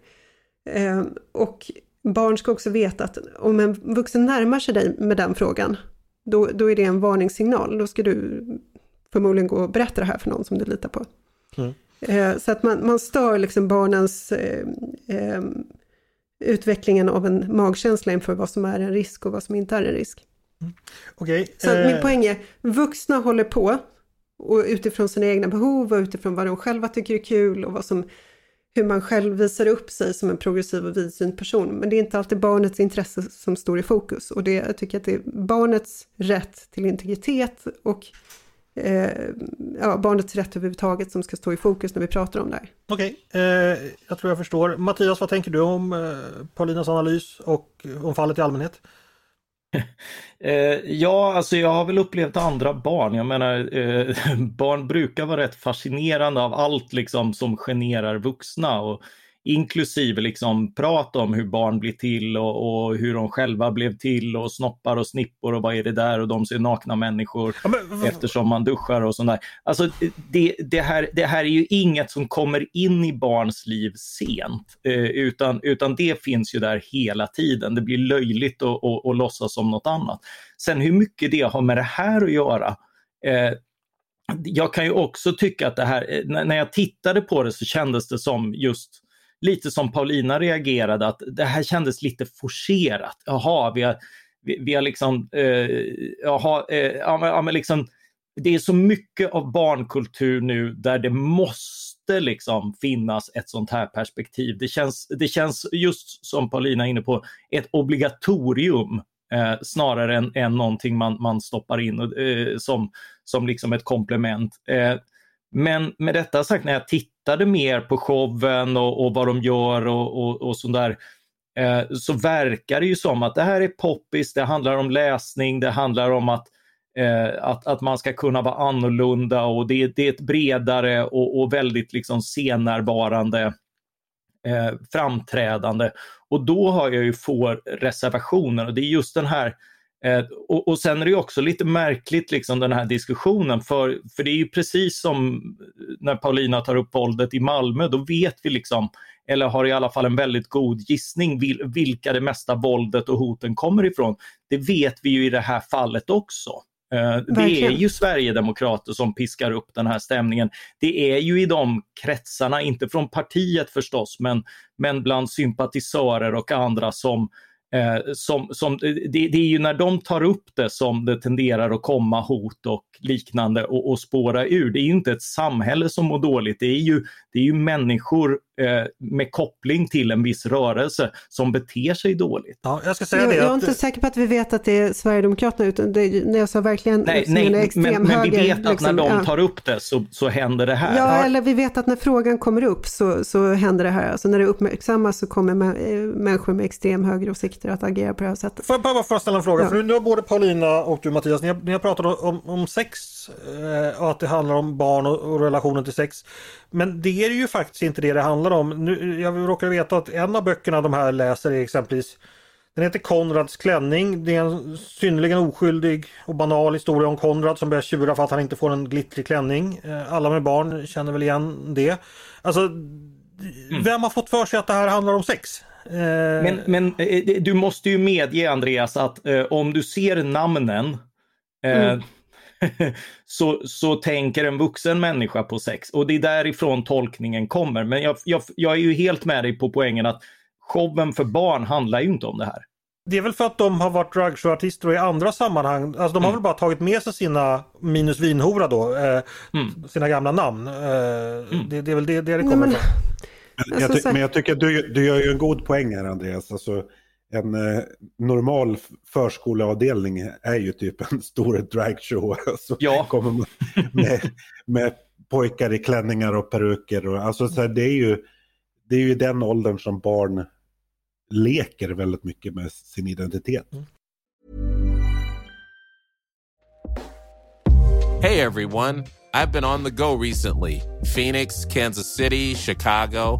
Speaker 3: Eh, och barn ska också veta att om en vuxen närmar sig dig med den frågan, då, då är det en varningssignal. Då ska du förmodligen gå och berätta det här för någon som du litar på. Mm. Eh, så att man, man stör liksom barnens eh, eh, utvecklingen av en magkänsla inför vad som är en risk och vad som inte är en risk.
Speaker 1: Mm. Okay.
Speaker 3: Så min eh. poäng är, vuxna håller på och utifrån sina egna behov och utifrån vad de själva tycker är kul och vad som, hur man själv visar upp sig som en progressiv och vidsynt person. Men det är inte alltid barnets intresse som står i fokus och det, jag tycker att det är barnets rätt till integritet och eh, ja, barnets rätt överhuvudtaget som ska stå i fokus när vi pratar om det här.
Speaker 1: Okej, okay, eh, jag tror jag förstår. Mattias, vad tänker du om eh, Paulinas analys och om fallet i allmänhet? [laughs]
Speaker 4: Eh, ja, alltså jag har väl upplevt andra barn. Jag menar, eh, [laughs] barn brukar vara rätt fascinerande av allt liksom som generar vuxna. Och inklusive liksom prat om hur barn blir till och, och, hur de själva blev till och snoppar och snippor och vad är det där och de ser nakna människor ja, men... eftersom man duschar och sånt där. Alltså det, det, här, det här är ju inget som kommer in i barns liv sent, eh, utan, utan det finns ju där hela tiden. Det blir löjligt att, att, att låtsas som något annat. Sen hur mycket det har med det här att göra, eh, jag kan ju också tycka att det här, eh, när jag tittade på det så kändes det som just lite som Paulina reagerade, att det här kändes lite forcerat. Jaha, vi har, vi, vi har liksom, eh, jaha, eh, ja, men liksom, det är så mycket av barnkultur nu där det måste liksom finnas ett sånt här perspektiv. Det känns, det känns just som Paulina är inne på, ett obligatorium eh, snarare än, än någonting man, man stoppar in eh, som, som liksom ett komplement. Eh, men med detta sagt, när jag tittade mer på showen och, och vad de gör och, och, och sånt där, eh, så verkar det ju som att det här är poppis, det handlar om läsning, det handlar om att, eh, att, att man ska kunna vara annorlunda och det, det är ett bredare och, och väldigt liksom senärvarande eh, framträdande. Och då har jag ju få reservationer och det är just den här Eh, och, och, sen är det också lite märkligt liksom den här diskussionen för, för det är ju precis som när Paulina tar upp våldet i Malmö, då vet vi liksom, eller har i alla fall en väldigt god gissning vilka det mesta våldet och hoten kommer ifrån. Det vet vi ju i det här fallet också. Eh, det är ju Sverigedemokrater som piskar upp den här stämningen. Det är ju i de kretsarna, inte från partiet förstås, men, men bland sympatisörer och andra som Eh, som, som, eh, det, det, är ju när de tar upp det som det tenderar att komma hot och liknande och, och spåra ur. Det är ju inte ett samhälle som mår dåligt, det är ju, det är ju människor med koppling till en viss rörelse som beter sig dåligt.
Speaker 1: Ja, jag, ska säga
Speaker 3: jag,
Speaker 1: det
Speaker 3: jag är inte säker på att vi vet att det är Sverigedemokraterna, utan det, när jag sa verkligen
Speaker 4: nej, nej, men, men vi vet att liksom, när de tar upp det så, så händer det här.
Speaker 3: Ja, eller vi vet att när frågan kommer upp så, så händer det här. Alltså när det uppmärksammas så kommer eh, människor med extrem högeråsikter att agera på det här sättet.
Speaker 1: Får jag bara ställa en fråga? Ja. För nu har både Paulina och du Mattias, ni har, ni har pratat om, om sex eh, och att det handlar om barn och, och relationen till sex. Men det är ju faktiskt inte det det handlar om. Nu, jag råkar veta att en av böckerna de här läser är exempelvis den heter Konrads klänning. Det är en synnerligen oskyldig och banal historia om Konrad som börjar tjura för att han inte får en glittrig klänning. Eh, alla med barn känner väl igen det. Alltså, mm. vem har fått för sig att det här handlar om sex?
Speaker 4: Eh, men, men eh, du måste ju medge Andreas att eh, om du ser namnen eh, mm. [laughs] så, så tänker en vuxen människa på sex. Och det är därifrån tolkningen kommer. Men jag, jag, jag är ju helt med dig på poängen att showen för barn handlar ju inte om det här.
Speaker 1: Det är väl för att de har varit dragshowartister och i andra sammanhang, alltså de har mm. väl bara tagit med sig sina minus vinhora då, eh, mm. sina gamla namn. Eh, mm. det, det, är väl det det, det kommer ifrån.
Speaker 2: Men, [laughs] jag, ty men jag tycker du, du gör ju en god poäng här Andreas. Alltså, en eh, normal förskoleavdelning är ju typ en stor dragshow. [laughs] Så ja. kommer man med, med pojkar i klänningar och peruker. Och, alltså, så här, det, är ju, det är ju den åldern som barn leker väldigt mycket med sin identitet. Mm.
Speaker 6: Hey everyone, I've been on the go recently. Phoenix, Kansas City, Chicago.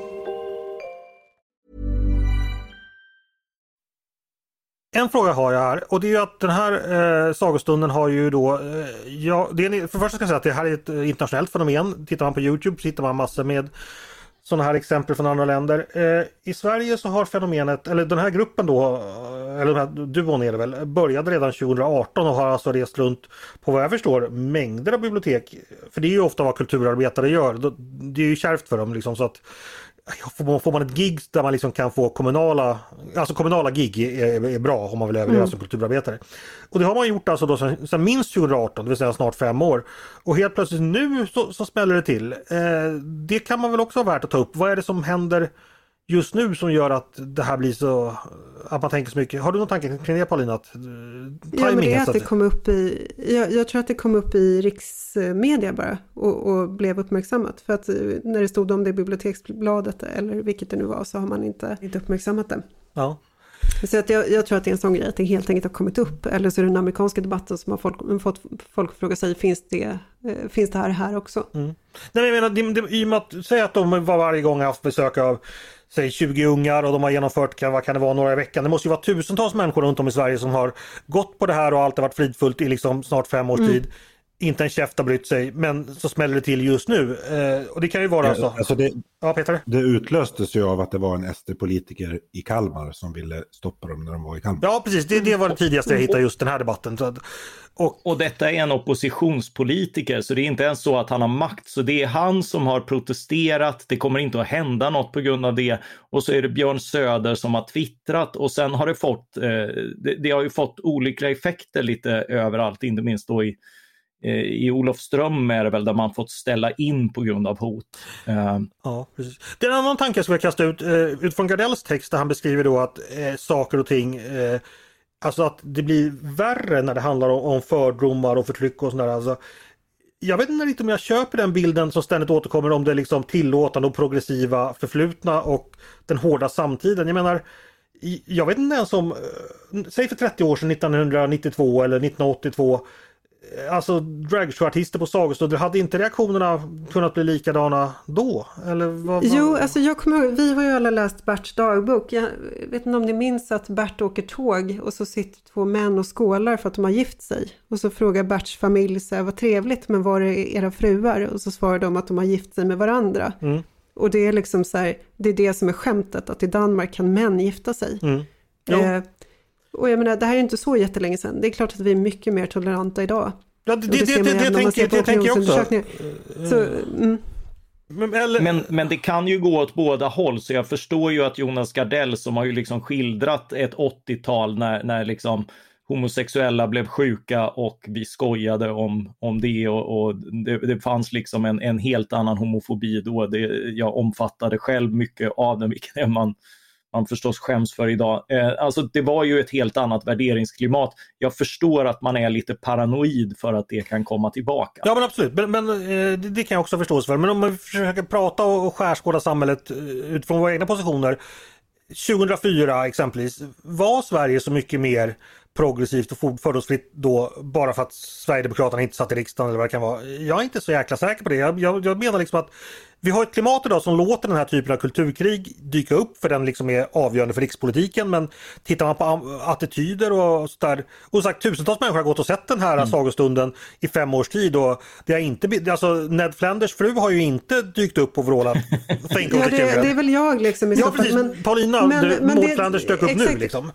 Speaker 1: En fråga har jag här och det är ju att den här eh, sagostunden har ju då, eh, ja, det är, för första ska jag säga att det här är ett eh, internationellt fenomen. Tittar man på Youtube så hittar man massor med sådana här exempel från andra länder. Eh, I Sverige så har fenomenet, eller den här gruppen då, eh, eller den här duon är det väl, började redan 2018 och har alltså rest runt på vad jag förstår mängder av bibliotek. För det är ju ofta vad kulturarbetare gör. Det är ju kärvt för dem liksom så att Får man ett gig där man liksom kan få kommunala, alltså kommunala gig är, är bra om man vill överleva mm. som kulturarbetare. Och det har man gjort alltså då sedan, sedan minst 2018, det vill säga snart fem år. Och helt plötsligt nu så, så smäller det till. Eh, det kan man väl också ha värt att ta upp. Vad är det som händer just nu som gör att det här blir så, att man tänker så mycket. Har du någon tanke kring det Paulina? Att,
Speaker 3: uh, ja, men det är att det kom upp i, jag, jag, tror att det kom upp i riksmedia bara och, och, blev uppmärksammat. För att eh, när det stod om det i biblioteksbladet eller vilket det nu var så har man inte, inte uppmärksammat det.
Speaker 1: Ja.
Speaker 3: Så att jag, jag, tror att det är en sån grej att det helt enkelt har kommit upp. Eller så är det den amerikanska debatten som har folk, fått folk fråga sig, finns det, eh, finns det här här också?
Speaker 1: Mm. Nej, jag menar, det, det, i och med att, säg att de var varje gång haft besök av säg 20 ungar och de har genomfört, vad kan det vara, några i veckan. Det måste ju vara tusentals människor runt om i Sverige som har gått på det här och allt har varit fridfullt i liksom snart fem års mm. tid inte en käft har brytt sig, men så smäller det till just nu. Eh, och det kan ju vara ja, så.
Speaker 2: Alltså det,
Speaker 1: ja, Peter?
Speaker 2: Det utlöstes ju av att det var en SD-politiker i Kalmar som ville stoppa dem när de var i Kalmar.
Speaker 1: Ja, precis. Det, det var det tidigaste jag hittade just den här debatten.
Speaker 4: Och, och detta är en oppositionspolitiker, så det är inte ens så att han har makt. Så det är han som har protesterat. Det kommer inte att hända något på grund av det. Och så är det Björn Söder som har twittrat och sen har det fått, eh, det, det har ju fått olyckliga effekter lite överallt, inte minst då i Eh, Eh, i Olofström är det väl där man fått ställa in på grund av hot.
Speaker 1: Eh, ja, precis. Det är en annan tanke jag skulle kasta ut eh, utifrån Gardells text där han beskriver då att eh, saker och ting eh, Alltså att det blir värre när det handlar om, om fördomar och förtryck och sådär. Alltså, jag vet inte riktigt om jag köper den bilden som ständigt återkommer om det liksom tillåtande och progressiva förflutna och den hårda samtiden. Jag menar, jag vet inte ens om, säg för 30 år sedan 1992 eller 1982 alltså dragshowartister på sagostunder, hade inte reaktionerna kunnat bli likadana då? Eller vad,
Speaker 3: Jo, alltså jag kommer ihåg, vi har ju alla läst Berts dagbok. Jag vet inte om ni minns att Bert åker tåg och så sitter två män och skålar för att de har gift sig. Och så frågar Berts familj så här, vad trevligt, men var är era fruar? Och så svarar de att de har gift sig med varandra. Mm. Och det är liksom så här, det är det som är skämtet, att i Danmark kan män gifta sig. Mm. Eh, och jag menar, det här är inte så jättelänge sedan. Det är klart att vi är mycket mer toleranta idag.
Speaker 1: Ja, det, det, det, det, det, tänker, det tänker jag också. Så, mm.
Speaker 4: Men, eller... men, men, det kan ju gå åt båda håll, så jag förstår ju att Jonas Gardell som har ju liksom skildrat ett 80-tal när, när liksom homosexuella blev sjuka och vi skojade om, om det och, och det, det, fanns liksom en, en helt annan homofobi då. Det, jag omfattade själv mycket av den, vilket man man förstås skäms för idag. Eh, alltså det var ju ett helt annat värderingsklimat. Jag förstår att man är lite paranoid för att det kan komma tillbaka.
Speaker 1: Ja men absolut, men, men eh, det kan jag också förstå för. Men om man försöker prata och skärskåda samhället eh, utifrån våra egna positioner. 2004 exempelvis, var Sverige så mycket mer progressivt och fördomsfritt då bara för att Sverigedemokraterna inte satt i riksdagen eller vad det kan vara. Jag är inte så jäkla säker på det. Jag, jag, jag menar liksom att vi har ett klimat idag som låter den här typen av kulturkrig dyka upp för den liksom är avgörande för rikspolitiken. Men tittar man på attityder och sådär. Och sagt tusentals människor har gått och sett den här mm. sagostunden i fem års tid. Och det har inte, alltså Ned Flanders fru har ju inte dykt upp och vrålat [laughs]
Speaker 3: ja, det, det är väl jag liksom.
Speaker 1: I ja precis, men, Paulina, men, du, men Maud Flanders dök upp exakt. nu liksom.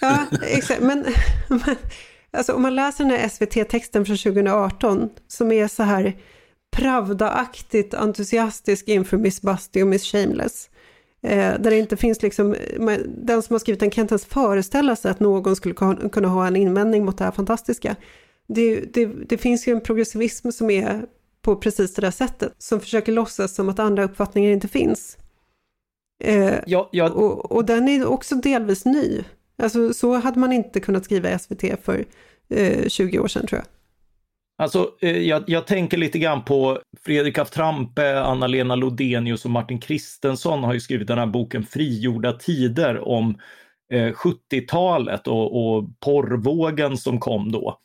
Speaker 3: Ja, exakt. Men, men alltså, om man läser den här SVT-texten från 2018 som är så här Pravda-aktigt entusiastisk inför Miss Busty och Miss Shameless. Eh, där det inte finns liksom, den som har skrivit den kan inte ens föreställa sig att någon skulle kunna ha en invändning mot det här fantastiska. Det, det, det finns ju en progressivism som är på precis det där sättet, som försöker låtsas som att andra uppfattningar inte finns. Eh, ja, ja. Och, och, den är också delvis ny. Alltså så hade man inte kunnat skriva SVT för eh, 20 år sedan tror jag.
Speaker 4: Alltså, eh, jag, jag, tänker lite grann på Fredrik af Trampe, Anna-Lena Lodenius och Martin Kristensson har ju skrivit den här boken Frigjorda tider om eh, 70-talet och, och porrvågen som kom då.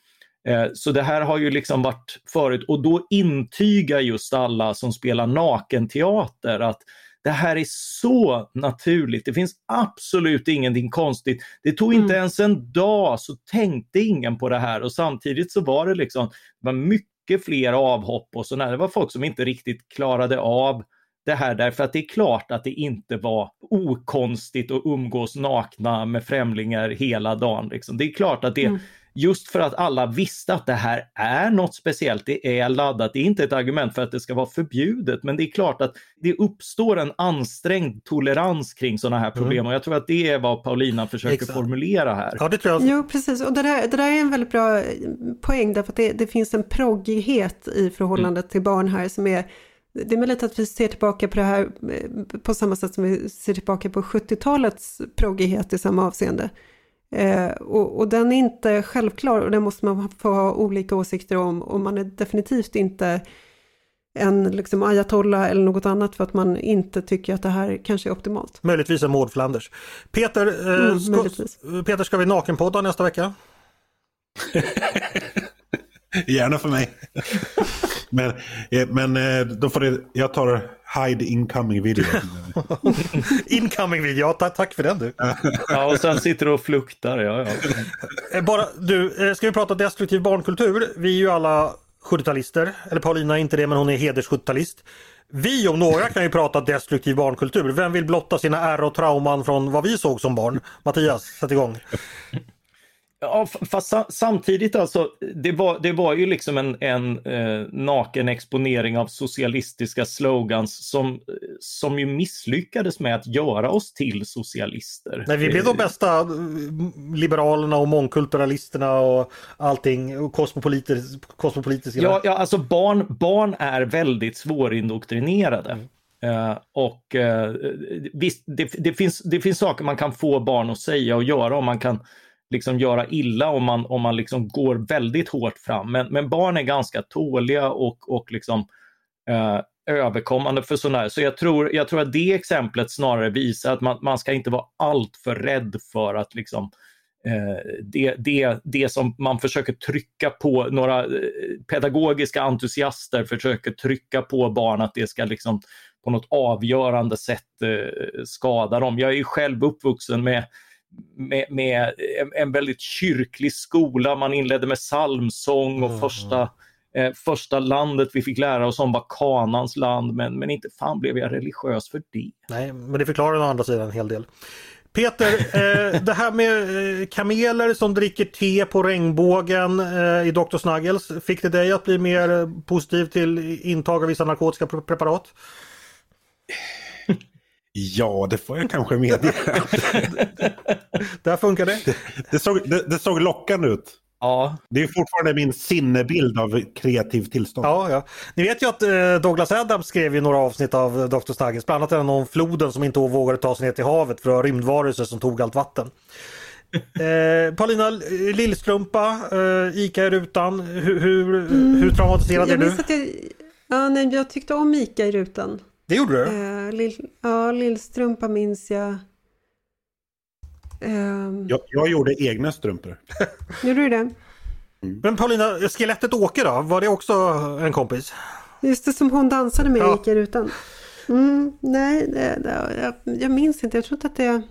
Speaker 4: Eh, så det här har ju liksom varit förut och då intygar just alla som spelar nakenteater att det här är så naturligt. Det finns absolut ingenting konstigt. Det tog inte mm. ens en dag så tänkte ingen på det här och samtidigt så var det liksom det var mycket fler avhopp och sådär. Det var folk som inte riktigt klarade av det här därför att det är klart att det inte var okonstigt att umgås nakna med främlingar hela dagen. Liksom. Det är klart att det, mm just för att alla visste att det här är något speciellt, det är laddat. Det är inte ett argument för att det ska vara förbjudet, men det är klart att det uppstår en ansträngd tolerans kring sådana här problem mm. och jag tror att det är vad Paulina försöker Exakt. formulera här.
Speaker 3: Ja, det tror jag. Jo, precis. Och det där, det där är en väldigt bra poäng därför att det, det finns en proggighet i förhållandet mm. till barn här som är det är möjligt att vi ser tillbaka på det här eh, på samma sätt som vi ser tillbaka på 70-talets proggighet i samma avseende. Eh, och, och, den är inte självklar och den måste man få ha olika åsikter om och man är definitivt inte en liksom ayatollah eller något annat för att man inte tycker att det här kanske är optimalt.
Speaker 1: Möjligtvis en Maud Flanders. Peter, eh, mm, ska, Peter, ska vi nakenpodda nästa vecka? [laughs]
Speaker 2: Gärna för mig. men eh, men eh, då får det, jag tar hide incoming video. [laughs]
Speaker 1: incoming video, ja, tack för den du.
Speaker 4: ja, och sen sitter du och fluktar. Ja, ja.
Speaker 1: Eh, bara, du, ska vi prata destruktiv barnkultur? Vi är ju alla 70-talister, eller Paulina är inte det men hon är heders 70-talist. Vi om några kan ju prata destruktiv barnkultur. Vem vill blotta sina ärr och trauman från vad vi såg som barn? Mattias, sätt igång.
Speaker 4: Ja, fast samtidigt alltså, det var, det var ju liksom en, en eh, naken exponering av socialistiska slogans som, som ju misslyckades med att göra oss till socialister.
Speaker 1: Nej, vi blev de bästa eh, liberalerna och mångkulturalisterna och allting, och kosmopolitiska.
Speaker 4: Ja, ja, alltså barn, barn är väldigt svårindoktrinerade. Mm. Uh, och uh, visst, det, det, finns, det finns saker man kan få barn att säga och göra och man kan liksom göra illa om man, om man liksom går väldigt hårt fram. Men, men barn är ganska tåliga och, och liksom, eh, överkommande för sådana här. Så jag tror, jag tror att det exemplet snarare visar att man, man ska inte vara alltför rädd för att liksom, eh, det, det, det som man försöker trycka på, några eh, pedagogiska entusiaster försöker trycka på barn att det ska liksom på något avgörande sätt eh, skada dem. Jag är själv uppvuxen med med, med en, en, väldigt kyrklig skola. Man inledde med psalmsång och mm. första, eh, första landet vi fick lära oss om var Kanans land, men, men inte fan blev jag religiös för det.
Speaker 1: Nej, men det förklarar å andra sidan en hel del. Peter, eh, det här med eh, kameler som dricker te på regnbågen eh, i Dr. Snuggles, fick det dig att bli mer eh, positiv till intag av vissa narkotiska preparat?
Speaker 2: Ja, det får jag kanske medge. [laughs]
Speaker 1: Där funkar det.
Speaker 2: Det, såg, det, det såg lockande ut.
Speaker 4: Ja.
Speaker 2: Det är fortfarande min sinnebild av kreativt tillstånd.
Speaker 1: Ja, ja. Ni vet ju att eh, Douglas Adams skrev ju några avsnitt av Dr. Snuggles, bland annat den om floden som inte vågade ta sig ner till havet för rymdvarelser som tog allt vatten. [laughs] Eh, Paulina Lillstrumpa, eh, Ica i rutan, hur, hur, mm. hur traumatiserad är du?
Speaker 3: Jag, ja, nej, jag tyckte om Ica i rutan.
Speaker 1: Det gjorde du?
Speaker 3: Uh, lill, ja, Lillstrumpa minns jag.
Speaker 2: Uh, jag. Jag gjorde egna strumpor. [laughs]
Speaker 3: gjorde du det?
Speaker 1: Mm. Men Paulina, skelettet Åke då? Var det också en kompis?
Speaker 3: Just det, som hon dansade med ja. gick jag utan. Mm, nej, det, det, jag, jag minns inte. Jag tror inte att det...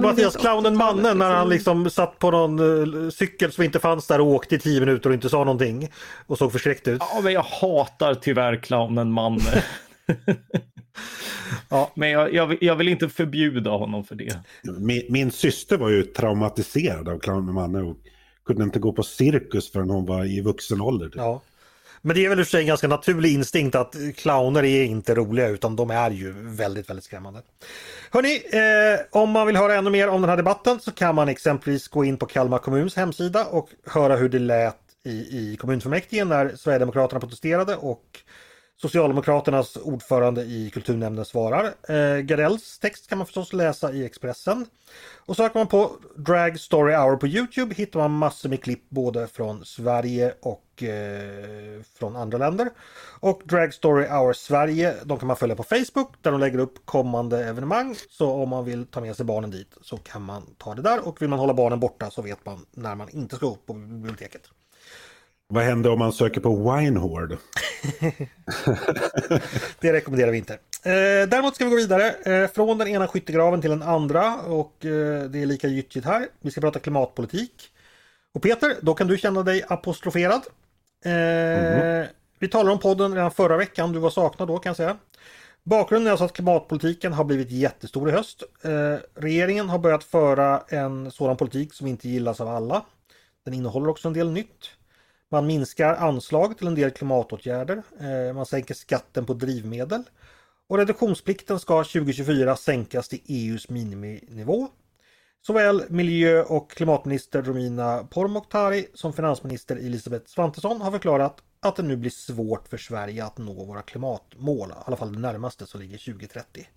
Speaker 1: Mattias, clownen mannen när han liksom. satt på någon uh, cykel som inte fanns där och åkte i tio minuter och inte sa någonting. Och såg förskräckt ut.
Speaker 4: Ja, men jag hatar tyvärr clownen mannen. [laughs] [laughs] ja, men jag, jag, jag, vill inte förbjuda honom för det.
Speaker 2: Min, min syster var ju traumatiserad av Clown Manne och kunde inte gå på cirkus förrän hon var i vuxen ålder.
Speaker 1: Ja. Men det är väl i och för sig en ganska naturlig instinkt att clowner är inte roliga utan de är ju väldigt, väldigt skrämmande. Hörni, eh, om man vill höra ännu mer om den här debatten så kan man exempelvis gå in på Kalmar kommuns hemsida och höra hur det lät i, i kommunfullmäktige när Sverigedemokraterna protesterade och Socialdemokraternas ordförande i kulturnämnden svarar. Eh, Gardells text kan man förstås läsa i Expressen. Och söker man på Drag Story Hour på Youtube hittar man massor med klipp både från Sverige och eh, från andra länder. Och Drag Story Hour Sverige, de kan man följa på Facebook där de lägger upp kommande evenemang. Så om man vill ta med sig barnen dit så kan man ta det där och vill man hålla barnen borta så vet man när man inte ska upp på biblioteket.
Speaker 2: Vad händer om man söker på Winehord? [laughs]
Speaker 1: det rekommenderar vi inte. Eh, däremot ska vi gå vidare eh, från den ena skyttegraven till den andra och eh, det är lika gyttjigt här. Vi ska prata klimatpolitik. Och Peter, då kan du känna dig apostroferad. Mm. Vi talade om podden redan förra veckan, du var saknad då kan jag säga. Bakgrunden är alltså att klimatpolitiken har blivit jättestor i höst. Eh, regeringen har börjat föra en sådan politik som inte gillas av alla. Den innehåller också en del nytt. Man minskar anslag till en del klimatåtgärder. Eh, man sänker skatten på drivmedel. Och reduktionsplikten ska 2024 sänkas till EUs miniminivå. Såväl miljö och klimatminister Romina Pourmokhtari som finansminister Elisabeth Svantesson har förklarat att det nu blir svårt för Sverige att nå våra klimatmål, i alla fall det närmaste som ligger 2030.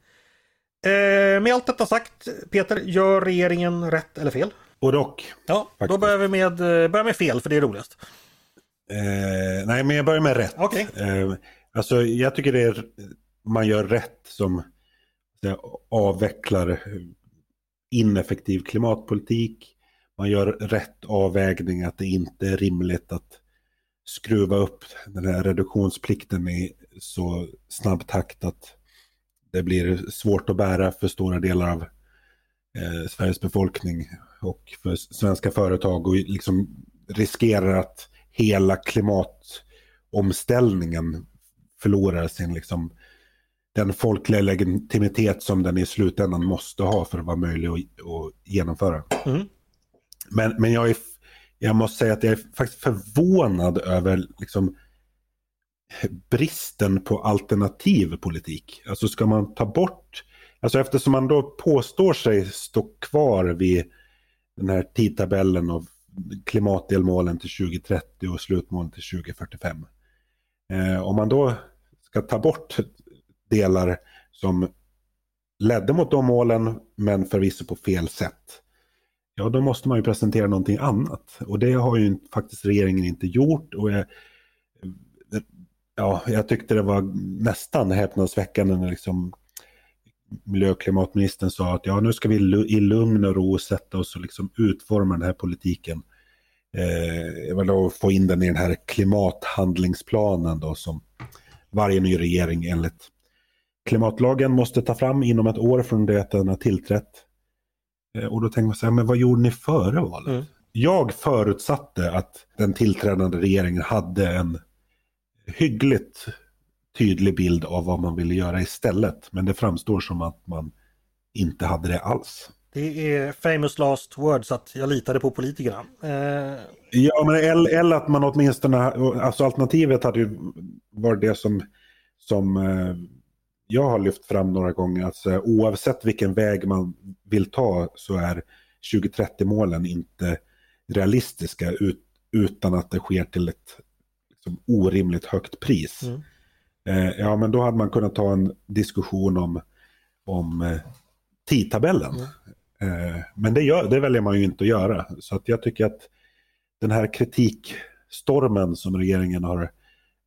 Speaker 1: Eh, med allt detta sagt, Peter, gör regeringen rätt eller fel?
Speaker 2: Både och.
Speaker 1: Ja, faktiskt. då börjar vi med, eh, börjar med fel, för det är roligast.
Speaker 2: Eh, nej, men jag börjar med rätt.
Speaker 1: Okay.
Speaker 2: Eh, alltså, jag tycker det är, man gör rätt som avvecklar ineffektiv klimatpolitik. Man gör rätt avvägning att det inte är rimligt att skruva upp den här reduktionsplikten i så snabb takt att det blir svårt att bära för stora delar av eh, Sveriges befolkning och för svenska företag och liksom riskerar att hela klimatomställningen förlorar sin liksom den folkliga legitimitet som den i slutändan måste ha för att vara möjlig att, att genomföra. Mm. Men, men jag, är, jag måste säga att jag är faktiskt förvånad över liksom, bristen på alternativ politik. Alltså ska man ta bort, alltså eftersom man då påstår sig stå kvar vid den här tidtabellen av klimatdelmålen till 2030 och slutmålen till 2045. Eh, om man då ska ta bort delar som ledde mot de målen men förvisso på fel sätt. Ja, då måste man ju presentera någonting annat. Och det har ju faktiskt regeringen inte gjort. Och jag, ja, jag tyckte det var nästan häpnadsväckande när liksom miljö och klimatministern sa att ja, nu ska vi i lugn och ro sätta oss och liksom utforma den här politiken. Eh, få in den i den här klimathandlingsplanen då som varje ny regering enligt klimatlagen måste ta fram inom ett år från det att den har tillträtt. Eh, och då tänker man så här, men vad gjorde ni före valet? Mm. Jag förutsatte att den tillträdande regeringen hade en hyggligt tydlig bild av vad man ville göra istället. Men det framstår som att man inte hade det alls.
Speaker 1: Det är famous last words att jag litade på politikerna. Eh...
Speaker 2: Ja, men eller att man åtminstone, alltså alternativet hade ju varit det som, som eh, jag har lyft fram några gånger. Alltså, oavsett vilken väg man vill ta så är 2030-målen inte realistiska ut, utan att det sker till ett liksom, orimligt högt pris. Mm. Eh, ja, men då hade man kunnat ta en diskussion om, om eh, tidtabellen. Mm. Eh, men det, gör, det väljer man ju inte att göra. Så att jag tycker att den här kritikstormen som regeringen har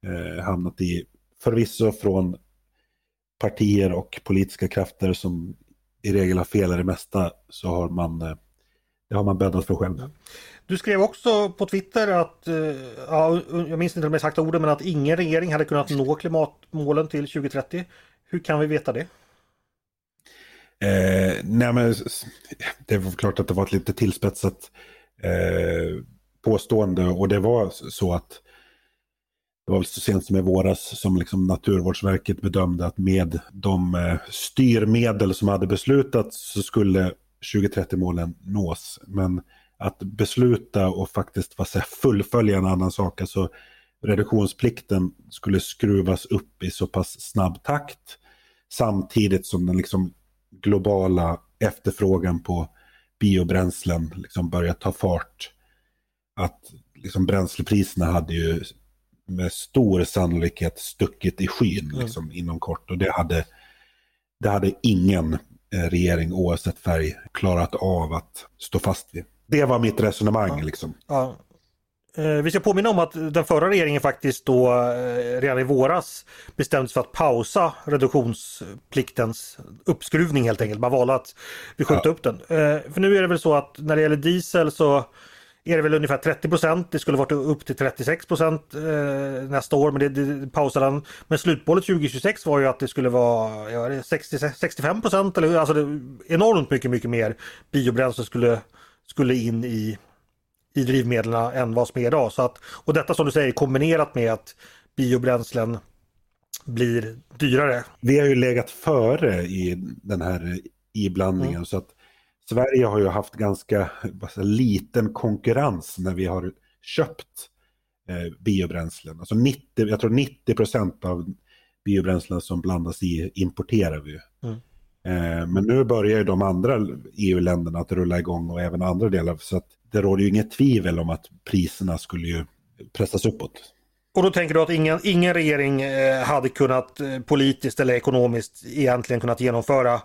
Speaker 2: eh, hamnat i, förvisso från partier och politiska krafter som i regel har fel i det mesta, så har man, eh, det har man bäddat för själv.
Speaker 1: Du skrev också på Twitter att, eh, ja, jag minns inte de exakta orden, men att ingen regering hade kunnat nå klimatmålen till 2030. Hur kan vi veta det?
Speaker 2: Eh, nej men det var klart att det var ett lite tillspetsat eh, påstående och det var så att det var väl så sent som i våras som liksom Naturvårdsverket bedömde att med de eh, styrmedel som hade beslutats så skulle 2030-målen nås. Men att besluta och faktiskt vad säga, fullfölja en annan sak, alltså reduktionsplikten skulle skruvas upp i så pass snabb takt samtidigt som den liksom globala efterfrågan på biobränslen liksom börjar ta fart. Att liksom bränslepriserna hade ju med stor sannolikhet stuckit i skyn mm. liksom, inom kort. Och det hade, det hade ingen eh, regering oavsett färg klarat av att stå fast vid. Det var mitt resonemang. Ja. Liksom.
Speaker 1: Ja. Eh, vi ska påminna om att den förra regeringen faktiskt då eh, redan i våras bestämde sig för att pausa reduktionspliktens uppskruvning helt enkelt. Man valde att vi skjuta ja. upp den. För nu är det väl så att när det gäller diesel så är det väl ungefär 30 procent. Det skulle varit upp till 36 procent eh, nästa år men det, det pausade han. Men slutmålet 2026 var ju att det skulle vara ja, 60, 65 procent eller alltså det, enormt mycket, mycket mer biobränsle skulle, skulle in i, i drivmedlen än vad som är idag. Så att, och detta som du säger kombinerat med att biobränslen blir dyrare.
Speaker 2: Vi har ju legat före i den här iblandningen mm. så att Sverige har ju haft ganska liten konkurrens när vi har köpt eh, biobränslen. Alltså 90, jag tror 90 procent av biobränslen som blandas i importerar vi. Mm. Eh, men nu börjar ju de andra EU-länderna att rulla igång och även andra delar. Så att det råder ju inget tvivel om att priserna skulle ju pressas uppåt.
Speaker 1: Och då tänker du att ingen, ingen regering eh, hade kunnat eh, politiskt eller ekonomiskt egentligen kunnat genomföra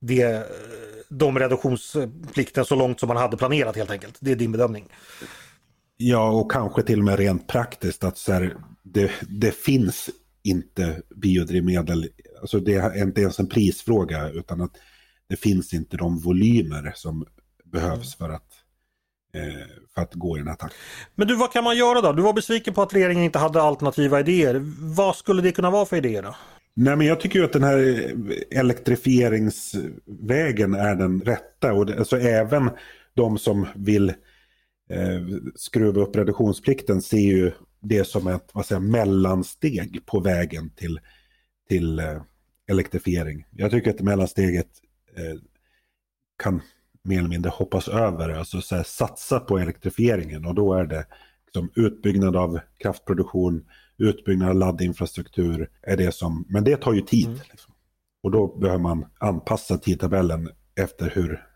Speaker 1: det, de reduktionsplikten så långt som man hade planerat helt enkelt. Det är din bedömning.
Speaker 2: Ja, och kanske till och med rent praktiskt att så här, det, det finns inte biodrivmedel. Alltså det är inte ens en prisfråga utan att det finns inte de volymer som behövs för att, eh, för att gå i den här takten.
Speaker 1: Men du, vad kan man göra då? Du var besviken på att regeringen inte hade alternativa idéer. Vad skulle det kunna vara för idéer då?
Speaker 2: Nej, men jag tycker ju att den här elektrifieringsvägen är den rätta. Och det, alltså även de som vill eh, skruva upp reduktionsplikten ser ju det som ett vad säger, mellansteg på vägen till, till eh, elektrifiering. Jag tycker att mellansteget eh, kan mer eller mindre hoppas över, alltså så här, satsa på elektrifieringen och då är det liksom, utbyggnad av kraftproduktion, utbyggnad av laddinfrastruktur är det som, men det tar ju tid. Mm. Liksom. Och då behöver man anpassa tidtabellen efter hur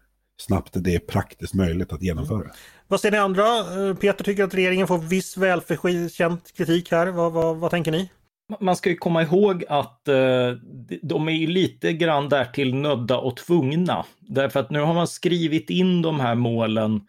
Speaker 2: snabbt det är praktiskt möjligt att genomföra. Mm.
Speaker 1: Vad säger ni andra? Eh, Peter tycker att regeringen får viss välförtjänt kritik här. Vad, vad, vad tänker ni?
Speaker 4: Man ska ju komma ihåg att eh, de är ju lite grann därtill nödda och tvungna. Därför att nu har man skrivit in de här målen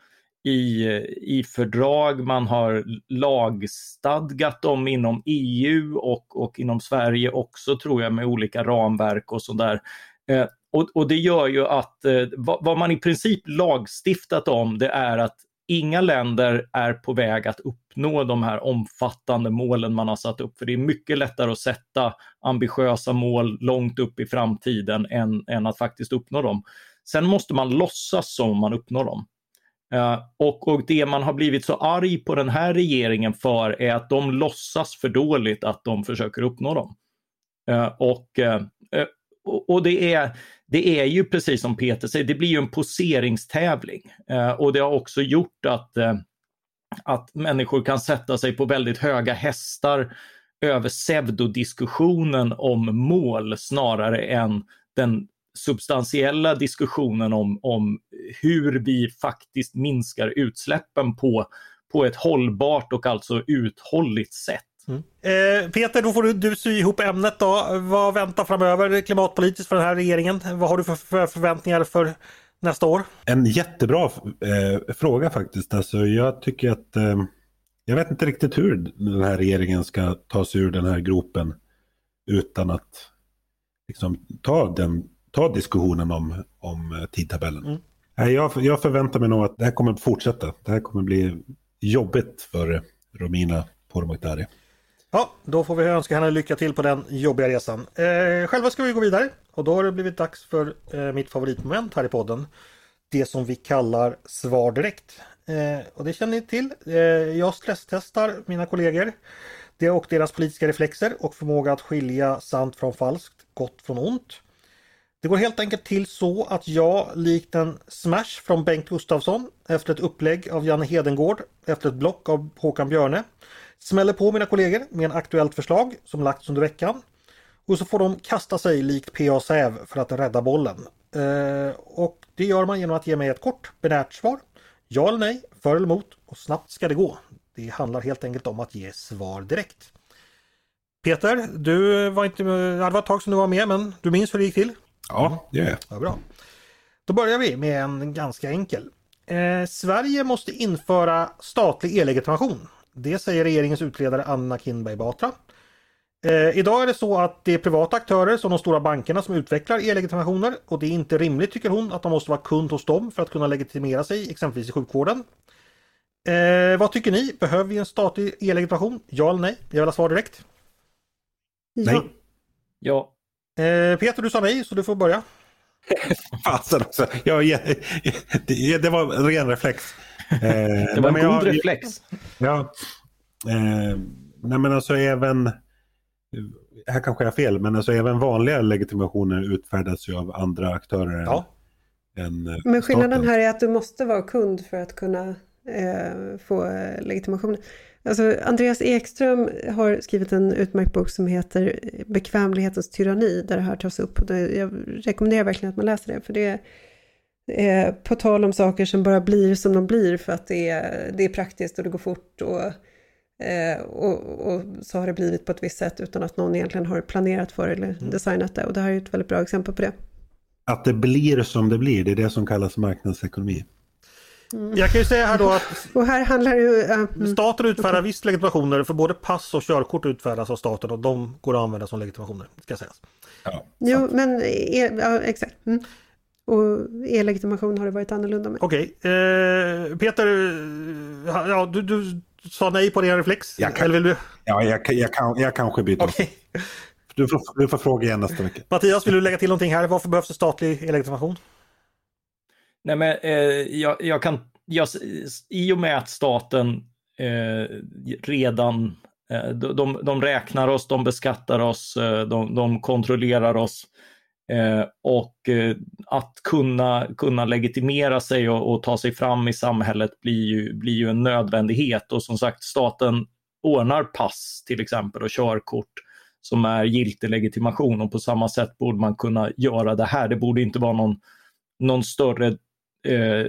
Speaker 4: i, i fördrag, man har lagstadgat dem inom EU och, och inom Sverige också tror jag med olika ramverk och sådär. Eh, och, och, det gör ju att eh, vad, vad, man i princip lagstiftat om det är att inga länder är på väg att uppnå de här omfattande målen man har satt upp. För det är mycket lättare att sätta ambitiösa mål långt upp i framtiden än, än att faktiskt uppnå dem. Sen måste man låtsas som man uppnår dem. Uh, och, och det man har blivit så arg på den här regeringen för är att de låtsas för dåligt att de försöker uppnå dem. Uh, och, uh, och det, är, det är ju precis som Peter säger, det blir ju en poseringstävling. Eh, och det har också gjort att, eh, att människor kan sätta sig på väldigt höga hästar över pseudodiskussionen om mål snarare än den substantiella diskussionen om, om hur vi faktiskt minskar utsläppen på, på ett hållbart och alltså uthålligt sätt.
Speaker 1: Mm. Eh, Peter, då får du, du sy ihop ämnet då. Vad väntar framöver klimatpolitiskt för den här regeringen? Vad har du för, för förväntningar för nästa år?
Speaker 2: En jättebra eh, fråga faktiskt. Alltså, jag tycker att eh, jag vet inte riktigt hur den här regeringen ska ta sig ur den här gropen utan att liksom, ta den ta diskussionen om, om eh, tidtabellen. Mm. Jag, jag förväntar mig nog att det här kommer fortsätta. Det här kommer bli jobbigt för Romina Pourmokhtari.
Speaker 1: Ja, då får vi önska henne lycka till på den jobbiga resan. Eh, själva ska vi gå vidare och då har det blivit dags för eh, mitt favoritmoment här i podden. Det som vi kallar Svar direkt. Eh, och det känner ni till. Eh, jag stresstestar mina kollegor det och deras politiska reflexer och förmåga att skilja sant från falskt, gott från ont. Det går helt enkelt till så att jag likt en smash från Bengt Gustafsson efter ett upplägg av Janne Hedengård efter ett block av Håkan Björne smäller på mina kollegor med en aktuellt förslag som lagts under veckan. Och så får de kasta sig likt PA Säv för att rädda bollen. Eh, och det gör man genom att ge mig ett kort binärt svar. Ja eller nej, för eller emot och snabbt ska det gå. Det handlar helt enkelt om att ge svar direkt. Peter, du var inte, det var ett tag sedan du var med men du minns hur det gick till?
Speaker 2: Ja, det gör jag.
Speaker 1: Ja, bra. Då börjar vi med en ganska enkel. Eh, Sverige måste införa statlig e-legitimation. Det säger regeringens utredare Anna Kinberg Batra. Eh, idag är det så att det är privata aktörer som de stora bankerna som utvecklar e-legitimationer och det är inte rimligt tycker hon att de måste vara kund hos dem för att kunna legitimera sig exempelvis i sjukvården. Eh, vad tycker ni? Behöver vi en statlig e-legitimation? Ja eller nej? Jag vill ha svar direkt.
Speaker 3: Ja.
Speaker 2: Nej.
Speaker 4: Ja,
Speaker 1: Eh, Peter, du sa nej så du får börja. [laughs]
Speaker 2: Fasen också. Ja, ja, det, det var en ren reflex. Eh,
Speaker 4: det var en god
Speaker 2: jag-
Speaker 4: reflex.
Speaker 2: Ja. Eh, nej men alltså även, här kanske jag har fel, men alltså även vanliga legitimationer utfärdas ju av andra aktörer än,
Speaker 1: Ja.
Speaker 2: än eh,
Speaker 3: Men skillnaden
Speaker 2: staten.
Speaker 3: här är att du måste vara kund för att kunna eh, få eh, legitimation. Alltså, Andreas Ekström har skrivit en utmärkt bok som heter Bekvämlighetens tyranni, där det här tas upp. Jag rekommenderar verkligen att man läser det, för det är eh, på tal om saker som bara blir som de blir för att det är, det är praktiskt och det går fort. Och, eh, och, och så har det blivit på ett visst sätt utan att någon egentligen har planerat för eller designat det. Och det här är ett väldigt bra exempel på det.
Speaker 2: Att det blir som det blir, det är det som kallas marknadsekonomi.
Speaker 1: Jag kan ju säga här då att [laughs]
Speaker 3: Och här handlar det ju... mm.
Speaker 1: staten utfärdar visst legitimationer för både pass och körkort utfärdas av staten och de går att använda som legitimationer. Ska sägas.
Speaker 2: Ja.
Speaker 3: Jo, men e, ja, exakt. Mm. Och e-legitimation har det varit annorlunda med.
Speaker 1: Okej, eh, Peter, eh, ja, du, du sa nej på din reflex.
Speaker 2: Jag kan-
Speaker 1: Eller vill du?
Speaker 2: Ja, jag, kan- jag, kan, jag kanske byter.
Speaker 1: Okej.
Speaker 2: Du, får, du får fråga igen nästa vecka.
Speaker 1: Mattias, vill du lägga till någonting här? Varför behövs det statlig e-legitimation?
Speaker 4: Nej, men eh, jag, jag kan, jag, i och med att staten eh, redan, eh, de, de, de räknar oss, de beskattar oss, eh, de, de kontrollerar oss. Eh, och eh, att kunna, kunna legitimera sig och, och ta sig fram i samhället blir ju, blir ju en nödvändighet. Och som sagt, staten ordnar pass till exempel och körkort som är giltig legitimation och på samma sätt borde man kunna göra det här. Det borde inte vara någon, någon större eh,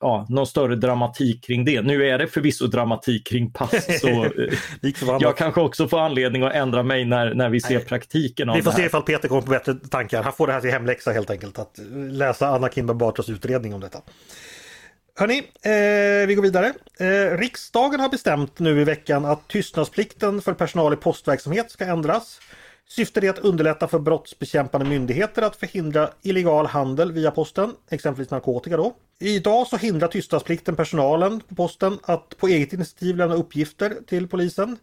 Speaker 4: ja, någon större dramatik kring det. Nu är det förvisso dramatik kring pass, [laughs] så eh, jag kanske också får anledning att ändra mig när, när vi ser
Speaker 1: Nej.
Speaker 4: praktiken
Speaker 1: Vi får se ifall Peter kommer på bättre tankar. Han får det här till hemläxa helt enkelt. Att läsa Anna Kinberg Batras utredning om detta. Hörni, eh, vi går vidare. Eh, riksdagen har bestämt nu i veckan att tystnadsplikten för personal i postverksamhet ska ändras. Syftet är att underlätta för brottsbekämpande myndigheter att förhindra illegal handel via posten, exempelvis narkotika då. Idag så hindrar tystnadsplikten personalen på posten att på eget initiativ lämna uppgifter till polisen.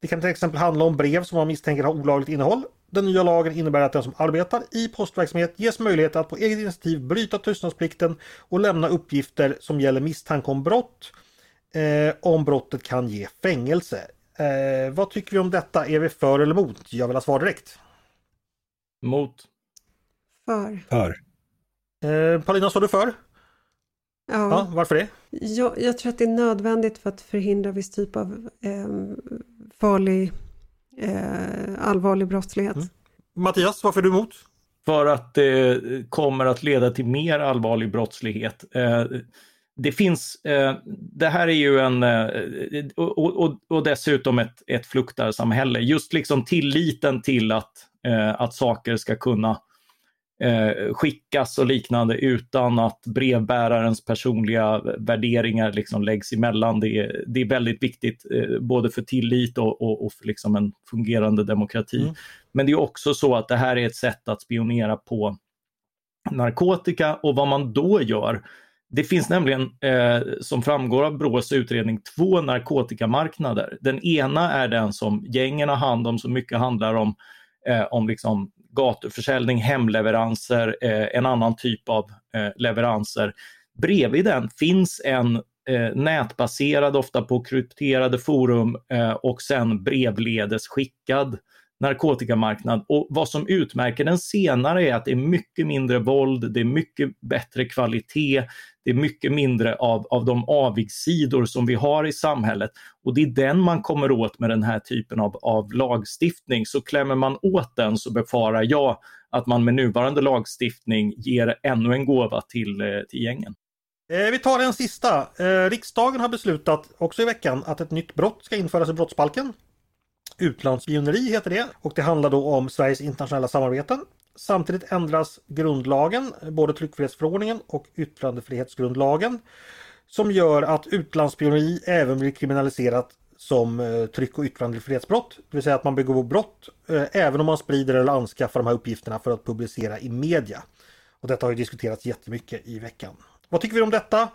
Speaker 1: Det kan till exempel handla om brev som man misstänker har olagligt innehåll. Den nya lagen innebär att den som arbetar i postverksamhet ges möjlighet att på eget initiativ bryta tystnadsplikten och lämna uppgifter som gäller misstanke om brott. Eh, om brottet kan ge fängelse. Eh, vad tycker vi om detta? Är vi för eller emot? Jag vill ha svar direkt.
Speaker 4: Mot.
Speaker 3: För.
Speaker 2: För.
Speaker 1: Eh, Paulina, står du för?
Speaker 3: Ja,
Speaker 1: Ja, varför det?
Speaker 3: Jag, jag tror att det är nödvändigt för att förhindra viss typ av eh, farlig, eh, allvarlig brottslighet.
Speaker 1: Mm. Mattias, varför är du emot?
Speaker 4: För att det kommer att leda till mer allvarlig brottslighet. Det finns, eh, det här är ju en, eh, och, och, och dessutom ett, ett fluktarsamhälle. Just liksom tilliten till att, eh, att saker ska kunna eh, skickas och liknande utan att brevbärarens personliga värderingar liksom läggs emellan. Det är, det är väldigt viktigt eh, både för tillit och, och, och för liksom en fungerande demokrati.
Speaker 1: Mm.
Speaker 4: Men det är också så att det här är ett sätt att spionera på narkotika och vad man då gör. Det finns nämligen, eh, som framgår av Brås utredning, två narkotikamarknader. Den ena är den som gängen har hand om, som mycket handlar om, eh, om liksom gatuförsäljning, hemleveranser, eh, en annan typ av eh, leveranser. Bredvid den finns en eh, nätbaserad, ofta på krypterade forum eh, och sen brevledes skickad narkotikamarknad. Och vad som utmärker den senare är att det är mycket mindre våld, det är mycket bättre kvalitet, det är mycket mindre av, av de avigsidor som vi har i samhället. Och det är den man kommer åt med den här typen av, av lagstiftning. Så klämmer man åt den så befarar jag att man med nuvarande lagstiftning ger ännu en gåva till, eh, till gängen.
Speaker 1: Eh, vi tar en sista. Eh, riksdagen har beslutat också i veckan att ett nytt brott ska införas i brottsbalken. Utlandsspioneri heter det och det handlar då om Sveriges internationella samarbeten. Samtidigt ändras grundlagen, både tryckfrihetsförordningen och yttrandefrihetsgrundlagen som gör att utlandsspioneri även blir kriminaliserat som eh, tryck och yttrandefrihetsbrott. Det vill säga att man begår brott eh, även om man sprider eller anskaffar de här uppgifterna för att publicera i media. Och detta har ju diskuterats jättemycket i veckan. Vad tycker vi om detta?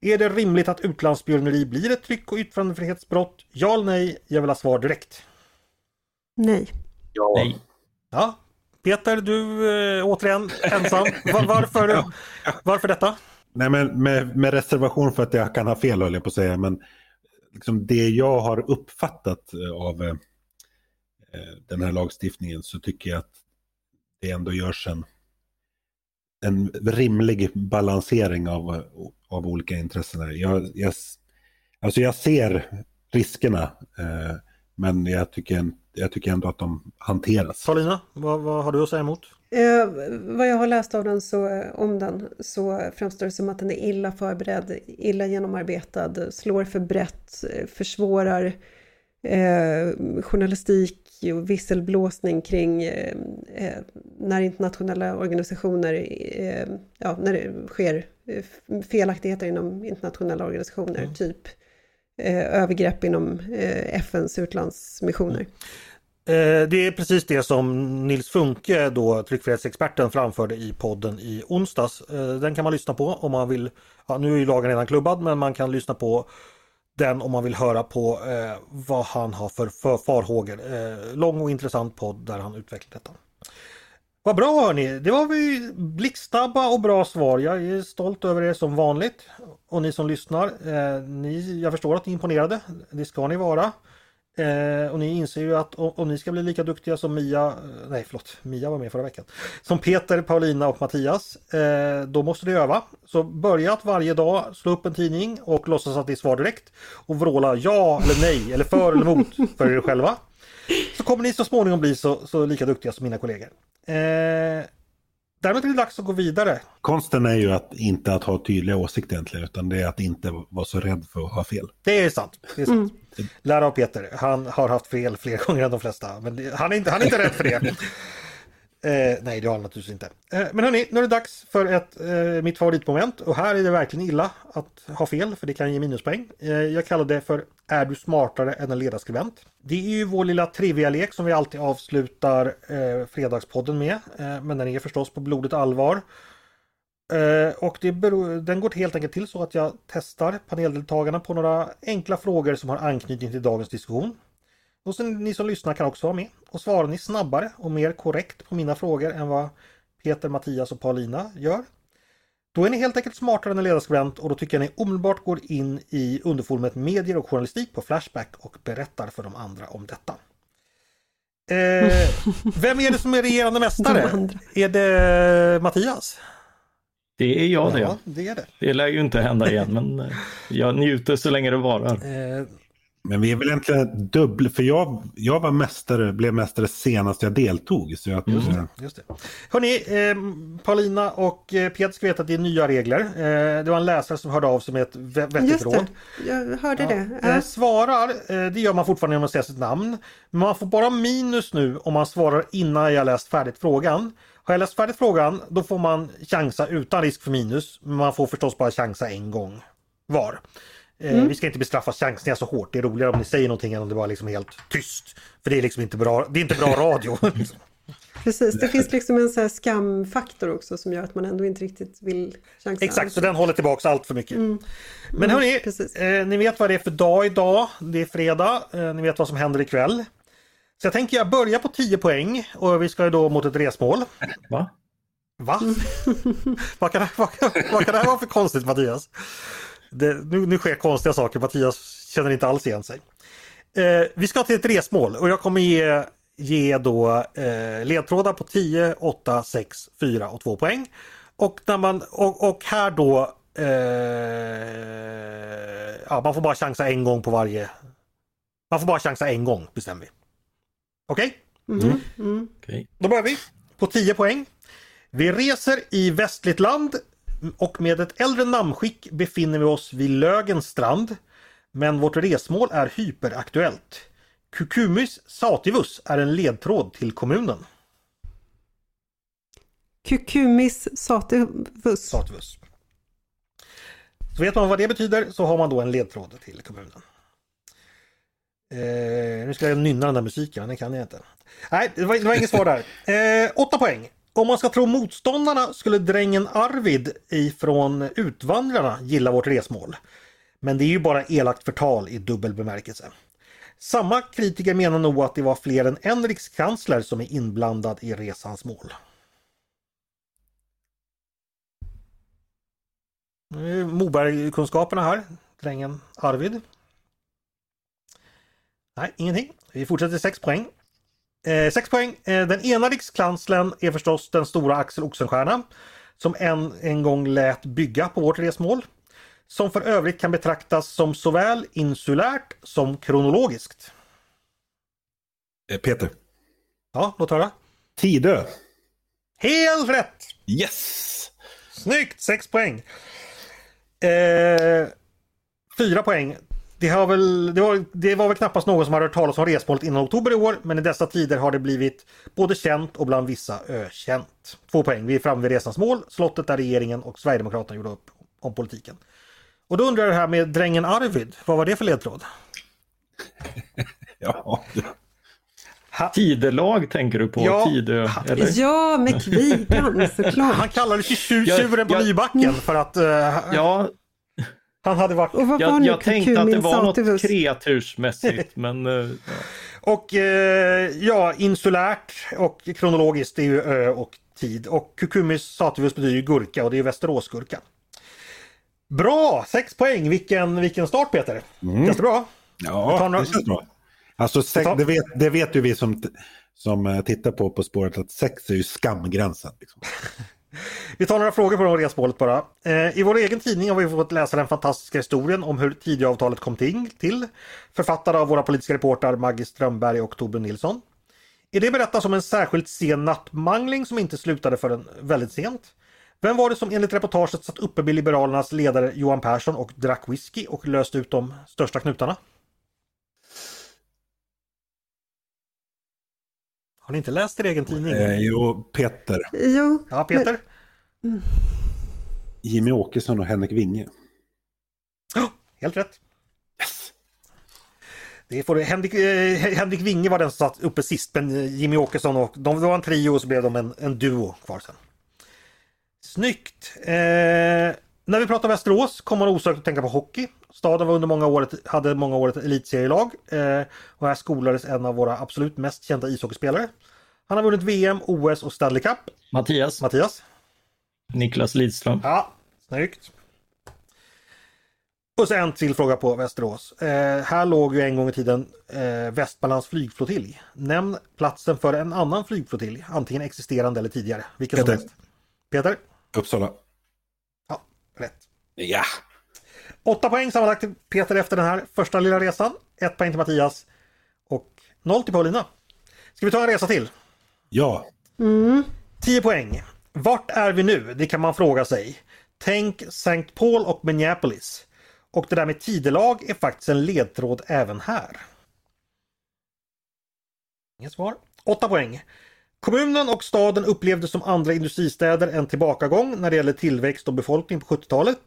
Speaker 1: Är det rimligt att utlandsspioneri blir ett tryck och yttrandefrihetsbrott? Ja eller nej? Jag vill ha svar direkt.
Speaker 3: Nej.
Speaker 2: Ja.
Speaker 4: Nej.
Speaker 1: Ja, Peter, du eh, återigen ensam. Var, varför, varför detta?
Speaker 2: Nej, men med, med reservation för att jag kan ha fel höll jag på att säga. Men liksom det jag har uppfattat eh, av eh, den här lagstiftningen så tycker jag att det ändå görs en, en rimlig balansering av, av olika intressen. Jag, jag, alltså jag ser riskerna eh, men jag tycker, jag tycker ändå att de hanteras.
Speaker 1: Paulina, vad, vad har du att säga emot?
Speaker 3: Eh, vad jag har läst av den så, om den så framstår det som att den är illa förberedd, illa genomarbetad, slår för brett, eh, försvårar eh, journalistik och visselblåsning kring eh, eh, när internationella organisationer, eh, ja, när det sker felaktigheter inom internationella organisationer, mm. typ övergrepp inom FNs utlandsmissioner.
Speaker 1: Eh, det är precis det som Nils Funke, då tryckfrihetsexperten, framförde i podden i onsdags. Eh, den kan man lyssna på om man vill. Ja, nu är ju lagen redan klubbad men man kan lyssna på den om man vill höra på eh, vad han har för, för farhågor. Eh, lång och intressant podd där han utvecklar detta. Vad bra hörni! Det var vi blixtsnabba och bra svar. Jag är stolt över er som vanligt. Och ni som lyssnar, eh, ni, jag förstår att ni är imponerade. Det ska ni vara. Eh, och ni inser ju att om, ni ska bli lika duktiga som Mia, eh, nej förlåt, Mia var med förra veckan. Som Peter, Paulina och Mattias. Eh, då måste ni öva. Så börja att varje dag slå upp en tidning och låtsas att det är svar direkt. Och vråla ja eller nej eller för eller emot för er själva. Så kommer ni så småningom bli så, så lika duktiga som mina kollegor. Eh, Däremot är det dags att gå vidare.
Speaker 2: Konsten är ju att inte att ha tydliga åsikter egentligen, utan det är att inte vara så rädd för att ha fel.
Speaker 1: Det är sant. Det är sant. Mm. Lär av Peter, han har haft fel fler [laughs] gånger än de flesta, men han är inte, han är inte rädd för det. [laughs] Eh, nej, det har han naturligtvis inte. Eh, men hörni, nu är det dags för ett, eh, mitt favoritmoment och här är det verkligen illa att ha fel för det kan ge minuspoäng. Eh, jag kallar det för Är du smartare än en ledarskribent? Det är ju vår lilla trivia-lek som vi alltid avslutar eh, Fredagspodden med. Eh, men den är förstås på blodet allvar. Och det beror, den går helt enkelt till så att jag testar paneldeltagarna på några enkla frågor som har anknytning till dagens diskussion. Och sen, ni som lyssnar kan också vara med. Och svarar ni snabbare och mer korrekt på mina frågor än vad Peter, Mattias och Paulina gör. Då är ni helt enkelt smartare än en ledarskribent och då tycker jag ni omedelbart går in i underforumet medier och journalistik på Flashback och berättar för de andra om detta. Eh, [laughs] vem är det som är regerande mästare? Är det Mattias?
Speaker 4: Det är jag det.
Speaker 1: Ja, det är det.
Speaker 4: Det lär ju inte hända igen men eh, jag njuter så länge det varar. Eh,
Speaker 2: men vi är väl egentligen dubbla, för jag, jag var mästare, blev mästare senast jag deltog. Så jag,
Speaker 1: just det. Just det. Hörrni, eh, Paulina och eh, Peter ska veta att det är nya regler. Eh, det var en läsare som hörde av sig med ett vettigt just
Speaker 3: råd. Det. Jag hörde ja. det.
Speaker 1: Ja. Eh, svarar, eh, det gör man fortfarande genom att säga sitt namn. Men man får bara minus nu om man svarar innan jag läst färdigt frågan. Har jag läst färdigt frågan då får man chansa utan risk för minus. Men man får förstås bara chansa en gång var. Eh, mm. Vi ska inte bestraffa chansningar så hårt. Det är roligare om ni säger någonting än om det bara liksom är helt tyst. För det är liksom inte bra, det är inte bra [laughs] radio.
Speaker 3: Precis, det finns liksom en så skamfaktor också som gör att man ändå inte riktigt vill chansa.
Speaker 1: Exakt, så den håller tillbaka allt för mycket. Mm. Men hörni, mm, eh, ni vet vad det är för dag idag. Det är fredag, eh, ni vet vad som händer ikväll. Så jag tänker jag börja på 10 poäng och vi ska ju då mot ett resmål.
Speaker 4: Va?
Speaker 1: Va? vad, kan, vad, vad kan det här vara för konstigt Mattias? Det, nu, nu sker konstiga saker, Mattias känner inte alls igen sig. Eh, vi ska till ett resmål och jag kommer ge, ge då eh, ledtrådar på 10, 8, 6, 4 och 2 poäng. Och, när man, och, och här då eh, ja, man får bara chansa en gång på varje. Man får bara chansa en gång bestämmer vi. Okej?
Speaker 3: Okay? Mm. Mm.
Speaker 4: Okay.
Speaker 1: Då börjar vi på 10 poäng. Vi reser i västligt land och med ett äldre namnskick befinner vi oss vid Lögens strand. Men vårt resmål är hyperaktuellt. Cucumis sativus är en ledtråd till kommunen.
Speaker 3: Cucumis sativus.
Speaker 1: Sativus. Så vet man vad det betyder så har man då en ledtråd till kommunen. Eh, nu ska jag nynna den där musiken, den kan jag inte. Nej, det var, det var inget svar där. Eh, åtta poäng. om man ska tro motståndarna skulle drängen Arvid ifrån Utvandrarna gilla vårt resmål. Men det är ju bara elakt förtal i dubbel bemärkelse. Samma kritiker menar nog att det var fler än en rikskansler som är inblandad i resans mål. Moberg-kunskaperna här. Drängen Arvid. Nej, ingenting. Vi fortsätter 6 poäng. 6 eh, poäng. Eh, den ena rikskanslern är förstås den stora Axel Oxenstierna som en, en gång lät bygga på vårt resmål. Som för övrigt kan betraktas som såväl insulärt som kronologiskt.
Speaker 2: Eh, Peter.
Speaker 1: Ja, låt höra.
Speaker 2: Tidö.
Speaker 1: Helt rätt!
Speaker 2: Yes!
Speaker 1: Snyggt! 6 poäng. Eh, 4 poäng. Det, har väl, det, var, det var väl knappast någon som hade hört talas om resmålet innan oktober i år men i dessa tider har det blivit både känt och bland vissa ökänt. Två poäng. Vi är framme vid resans mål. Slottet där regeringen och Sverigedemokraterna gjorde upp om politiken. Och då undrar jag det här med drängen Arvid. Vad var det för ledtråd? [laughs]
Speaker 2: ja.
Speaker 4: Tidelag tänker du på?
Speaker 1: Ja,
Speaker 4: Tidö, eller?
Speaker 3: ja med kvigan [laughs] såklart.
Speaker 1: Han kallades ju tjuren på Nybacken för att uh,
Speaker 4: ja,
Speaker 1: han hade varit...
Speaker 3: Och vad var
Speaker 4: jag,
Speaker 3: nu
Speaker 4: jag tänkte att det var något kreatursmässigt men... eh, ja. [laughs]
Speaker 1: Och eh, ja, insulärt och kronologiskt det är ju ö och tid. Och Cucumis sativus betyder ju gurka och det är Västeråsgurka. Bra! 6 poäng! Vilken, vilken start Peter!
Speaker 2: Mm.
Speaker 1: Känns det bra?
Speaker 2: Ja,
Speaker 1: några-
Speaker 2: det känns bra. Alltså, sex, det, vet, det vet ju vi som, som eh, tittar på På spåret att sex är ju skamgränsen. Liksom. [laughs]
Speaker 1: Vi tar några frågor på det resmålet bara. Eh, I vår egen tidning har vi fått läsa den fantastiska historien om hur Tidöavtalet kom till. Författade av våra politiska reportrar Maggie Strömberg och Torbjörn Nilsson. I det berättas om en särskilt sen nattmangling som inte slutade förrän väldigt sent. Vem var det som enligt reportaget satt uppe med Liberalernas ledare Johan Persson och drack whisky och löste ut de största knutarna? Har ni inte läst er egen tidning?
Speaker 2: Eh, jo, Peter.
Speaker 3: Jo,
Speaker 1: Ja, Peter?
Speaker 2: Jimmy Åkesson och Henrik Winge.
Speaker 1: Ja, Helt rätt.
Speaker 2: Yes!
Speaker 1: Det får, Henrik, eh, Henrik Winge var den som satt uppe sist, men eh, Jimmy Åkesson och de var en trio och så blev de en, en duo kvar sen. Snyggt! Eh, när vi pratar Västerås kommer man osökt att tänka på hockey. Staden var under många år hade många år ett elitserielag eh, och här skolades en av våra absolut mest kända ishockeyspelare. Han har vunnit VM, OS och Stanley Cup.
Speaker 4: Mattias,
Speaker 1: Mattias?
Speaker 4: Niklas Lidström.
Speaker 1: Ja, snyggt. Och så en till fråga på Västerås. Eh, här låg ju en gång i tiden eh, Västmanlands flygflottilj. Nämn platsen för en annan flygflottilj, antingen existerande eller tidigare. Vilken som
Speaker 2: Peter.
Speaker 1: helst. Peter?
Speaker 2: Uppsala.
Speaker 1: Ja, rätt.
Speaker 2: Ja!
Speaker 1: Åtta poäng sammanlagt till Peter efter den här första lilla resan. Ett poäng till Mattias. Och noll till Paulina. Ska vi ta en resa till?
Speaker 2: Ja.
Speaker 1: 10 poäng. Vart är vi nu? Det kan man fråga sig. Tänk St. Paul och Minneapolis. Och det där med tidelag är faktiskt en ledtråd även här. Inget svar. 8 poäng. Kommunen och staden upplevde som andra industristäder en tillbakagång när det gäller tillväxt och befolkning på 70-talet.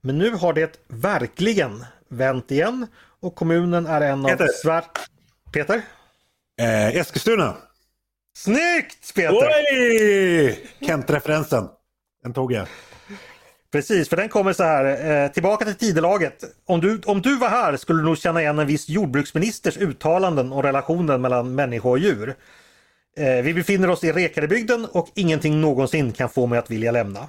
Speaker 1: Men nu har det verkligen vänt igen och kommunen är en av
Speaker 2: Peter.
Speaker 1: Peter?
Speaker 2: Eh, Eskilstuna.
Speaker 1: Snyggt Peter!
Speaker 2: Kent-referensen. Den tog jag.
Speaker 1: Precis, för den kommer så här. Eh, tillbaka till tidelaget. Om du, om du var här skulle du nog känna igen en viss jordbruksministers uttalanden om relationen mellan människa och djur. Eh, vi befinner oss i Rekarebygden och ingenting någonsin kan få mig att vilja lämna.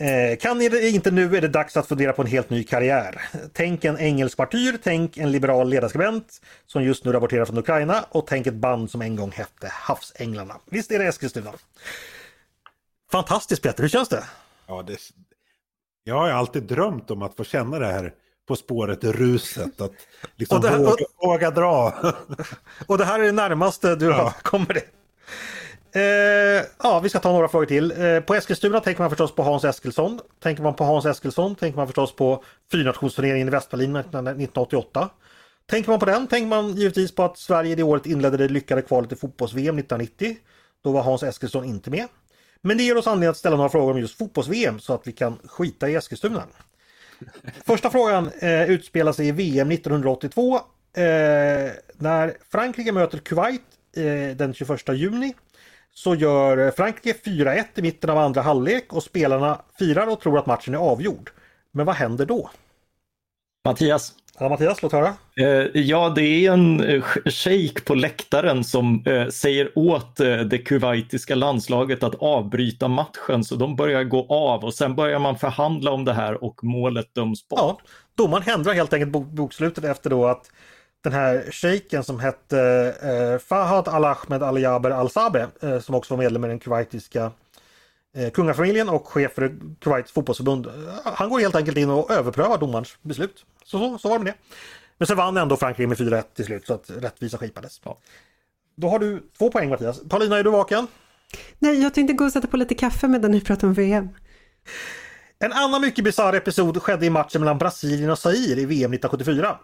Speaker 1: Eh, kan ni det inte nu är det dags att fundera på en helt ny karriär. Tänk en engelsk martyr, tänk en liberal ledarskribent som just nu rapporterar från Ukraina och tänk ett band som en gång hette Havsänglarna. Visst är det Eskilstuna? Fantastiskt Peter, hur känns det?
Speaker 2: Ja, det... Jag har alltid drömt om att få känna det här på spåret-ruset. Att liksom
Speaker 1: Och här-
Speaker 2: våga, våga dra. [laughs]
Speaker 1: Och det här är det närmaste du har [laughs] kommer det. Eh, ja, vi ska ta några frågor till. Eh, på Eskilstuna tänker man förstås på Hans Eskilsson. Tänker man på Hans Eskilsson tänker man förstås på fyrnationsturneringen i Västberlin 1988. Tänker man på den tänker man givetvis på att Sverige det året inledde det lyckade kvalet i fotbolls-VM 1990. Då var Hans Eskilsson inte med. Men det ger oss anledning att ställa några frågor om just fotbolls-VM så att vi kan skita i Eskilstuna. Första frågan eh, utspelar sig i VM 1982 eh, när Frankrike möter Kuwait eh, den 21 juni. så gör eh, Frankrike 4-1 i mitten av andra halvlek och spelarna firar och tror att matchen är avgjord. Men vad händer då?
Speaker 4: Mattias?
Speaker 1: Ja, Mattias, låt höra.
Speaker 4: Eh, ja, det är en eh, shejk på läktaren som eh, säger åt det kuwaitiska landslaget att avbryta matchen så de börjar gå av och sen börjar man förhandla om det här och målet döms bort. Ja,
Speaker 1: domaren ändrar helt enkelt bokslutet efter då att den här shejken som hette Fahad Al-Ahmed Al-Jaber Al-Sabe som också var medlem i den kuwaitiska kungafamiljen och chef för Kuwaits fotbollsförbund. Han går helt enkelt in och överprövar domarens beslut. Så, så, så var det med det. Men sen vann ändå Frankrike med 4-1 till slut så att rättvisa skipades. Ja. Då har du två poäng Mattias. Paulina, är du vaken?
Speaker 3: Nej, jag tänkte gå och sätta på lite kaffe medan ni pratar om VM.
Speaker 1: En annan mycket bisarr episod skedde i matchen mellan Brasilien och Zaire i VM 1974.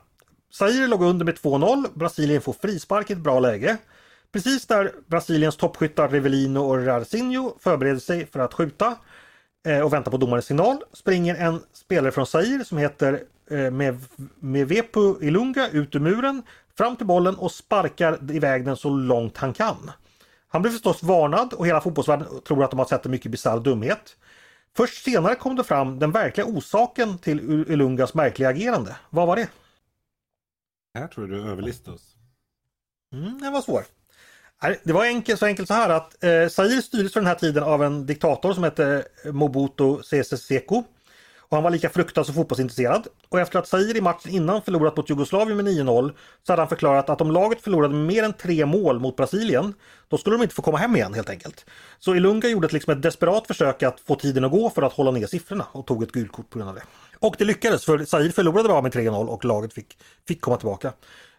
Speaker 1: Zaire låg under med 2-0. Brasilien får frispark i ett bra läge. Precis där Brasiliens toppskyttar Revelino och Rarcinho förbereder sig för att skjuta eh, och väntar på domarens signal springer en spelare från Zaire som heter eh, Mevepu Ilunga ut ur muren fram till bollen och sparkar iväg den så långt han kan. Han blir förstås varnad och hela fotbollsvärlden tror att de har sett en mycket bisarr dumhet. Först senare kom det fram den verkliga orsaken till Ilungas märkliga agerande. Vad var det?
Speaker 2: Här tror jag du överlistade oss.
Speaker 1: Mm, den var svår. Det var enkelt, så enkelt så här att eh, Zaire styrdes för den här tiden av en diktator som hette Mobutu Sese Seko. Och han var lika fruktad som fotbollsintresserad. Och efter att Zaire i matchen innan förlorat mot Jugoslavien med 9-0 så hade han förklarat att om laget förlorade mer än tre mål mot Brasilien då skulle de inte få komma hem igen helt enkelt. Så Ilunga gjorde ett, liksom ett desperat försök att få tiden att gå för att hålla ner siffrorna och tog ett gult kort på grund av det. Och det lyckades för Zaire förlorade bara med 3-0 och laget fick, fick komma tillbaka.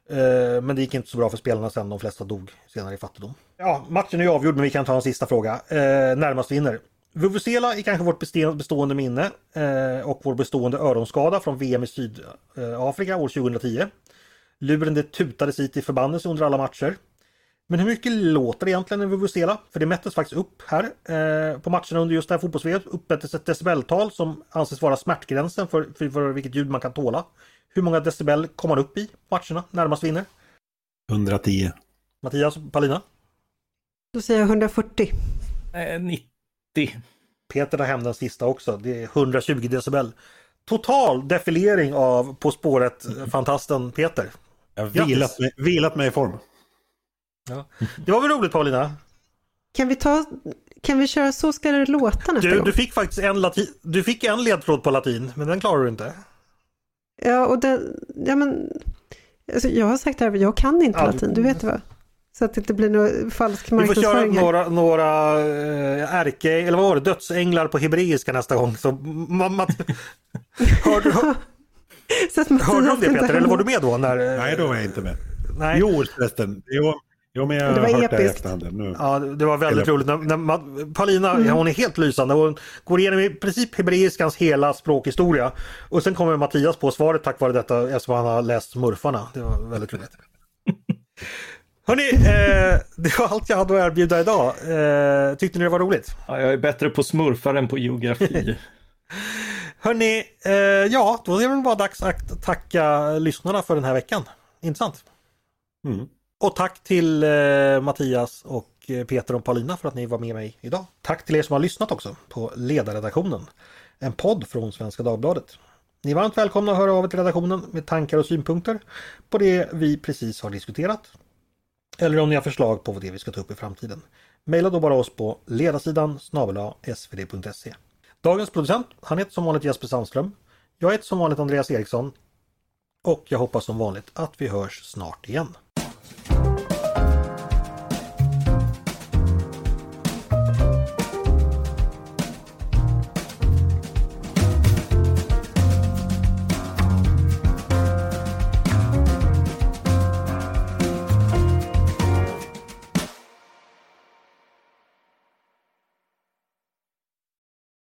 Speaker 1: Eh, men det gick inte så bra för spelarna sen, de flesta dog senare i fattigdom. Ja, matchen är avgjord men vi kan ta en sista fråga. Eh, närmast vinner. Vuvuzela är kanske vårt bestående minne eh, och vår bestående öronskada från VM i Sydafrika år 2010. Luren det tutades hit i förbannelse under alla matcher. Men hur mycket låter egentligen en vuvuzela? För det mättes faktiskt upp här eh, på matcherna under just det här fotbolls uppmättes ett decibeltal som anses vara smärtgränsen för, för, för vilket ljud man kan tåla. Hur många decibel kom man upp i matcherna närmast vinner?
Speaker 2: 110.
Speaker 1: Mattias Palina?
Speaker 3: Då säger jag 140.
Speaker 4: Eh, 90.
Speaker 1: Peter tar hem den sista också. Det är 120 decibel. Total defilering av På spåret-fantasten Peter.
Speaker 2: Jag har vilat mig, vilat mig i form.
Speaker 1: Ja. Det var väl roligt Paulina?
Speaker 3: Kan vi, ta, kan vi köra Så ska det låta nästa
Speaker 1: du,
Speaker 3: gång?
Speaker 1: Du fick faktiskt en, latin, du fick en ledtråd på latin, men den klarar du inte.
Speaker 3: Ja, och den, ja men, alltså jag har sagt det här, jag kan inte ja, latin, du vet vad. Så att det inte blir någon falsk
Speaker 1: marknadsföring. Vi får köra några, några äh, ärke, eller vad var det, dödsänglar på hebreiska nästa gång. Så, Matt, hörde, [laughs] hör, så att hörde du det Peter, eller var du med då? När,
Speaker 2: Nej, då var jag inte med. Nej. Jo förresten, jo, Jo, men jag har hört episkt. det i efterhand nu.
Speaker 1: Ja, det var väldigt Eller... roligt. När, när man, Paulina, mm. hon är helt lysande. Hon går igenom i princip hebreiskans hela språkhistoria. Och sen kommer Mattias på svaret tack vare detta eftersom han har läst smurfarna. Det var väldigt roligt. [laughs] Hörni, eh, det var allt jag hade att erbjuda idag. Eh, tyckte ni det var roligt?
Speaker 4: Ja, jag är bättre på smurfar än på geografi. [laughs]
Speaker 1: Hörni, eh, ja, då är det väl bara dags att tacka lyssnarna för den här veckan. Intressant. Mm. Och tack till eh, Mattias och eh, Peter och Paulina för att ni var med mig idag. Tack till er som har lyssnat också på Ledarredaktionen. En podd från Svenska Dagbladet. Ni är varmt välkomna att höra av er till redaktionen med tankar och synpunkter på det vi precis har diskuterat. Eller om ni har förslag på det vi ska ta upp i framtiden. Maila då bara oss på ledarsidan snabel svd.se. Dagens producent, han heter som vanligt Jesper Sandström. Jag heter som vanligt Andreas Eriksson. Och jag hoppas som vanligt att vi hörs snart igen.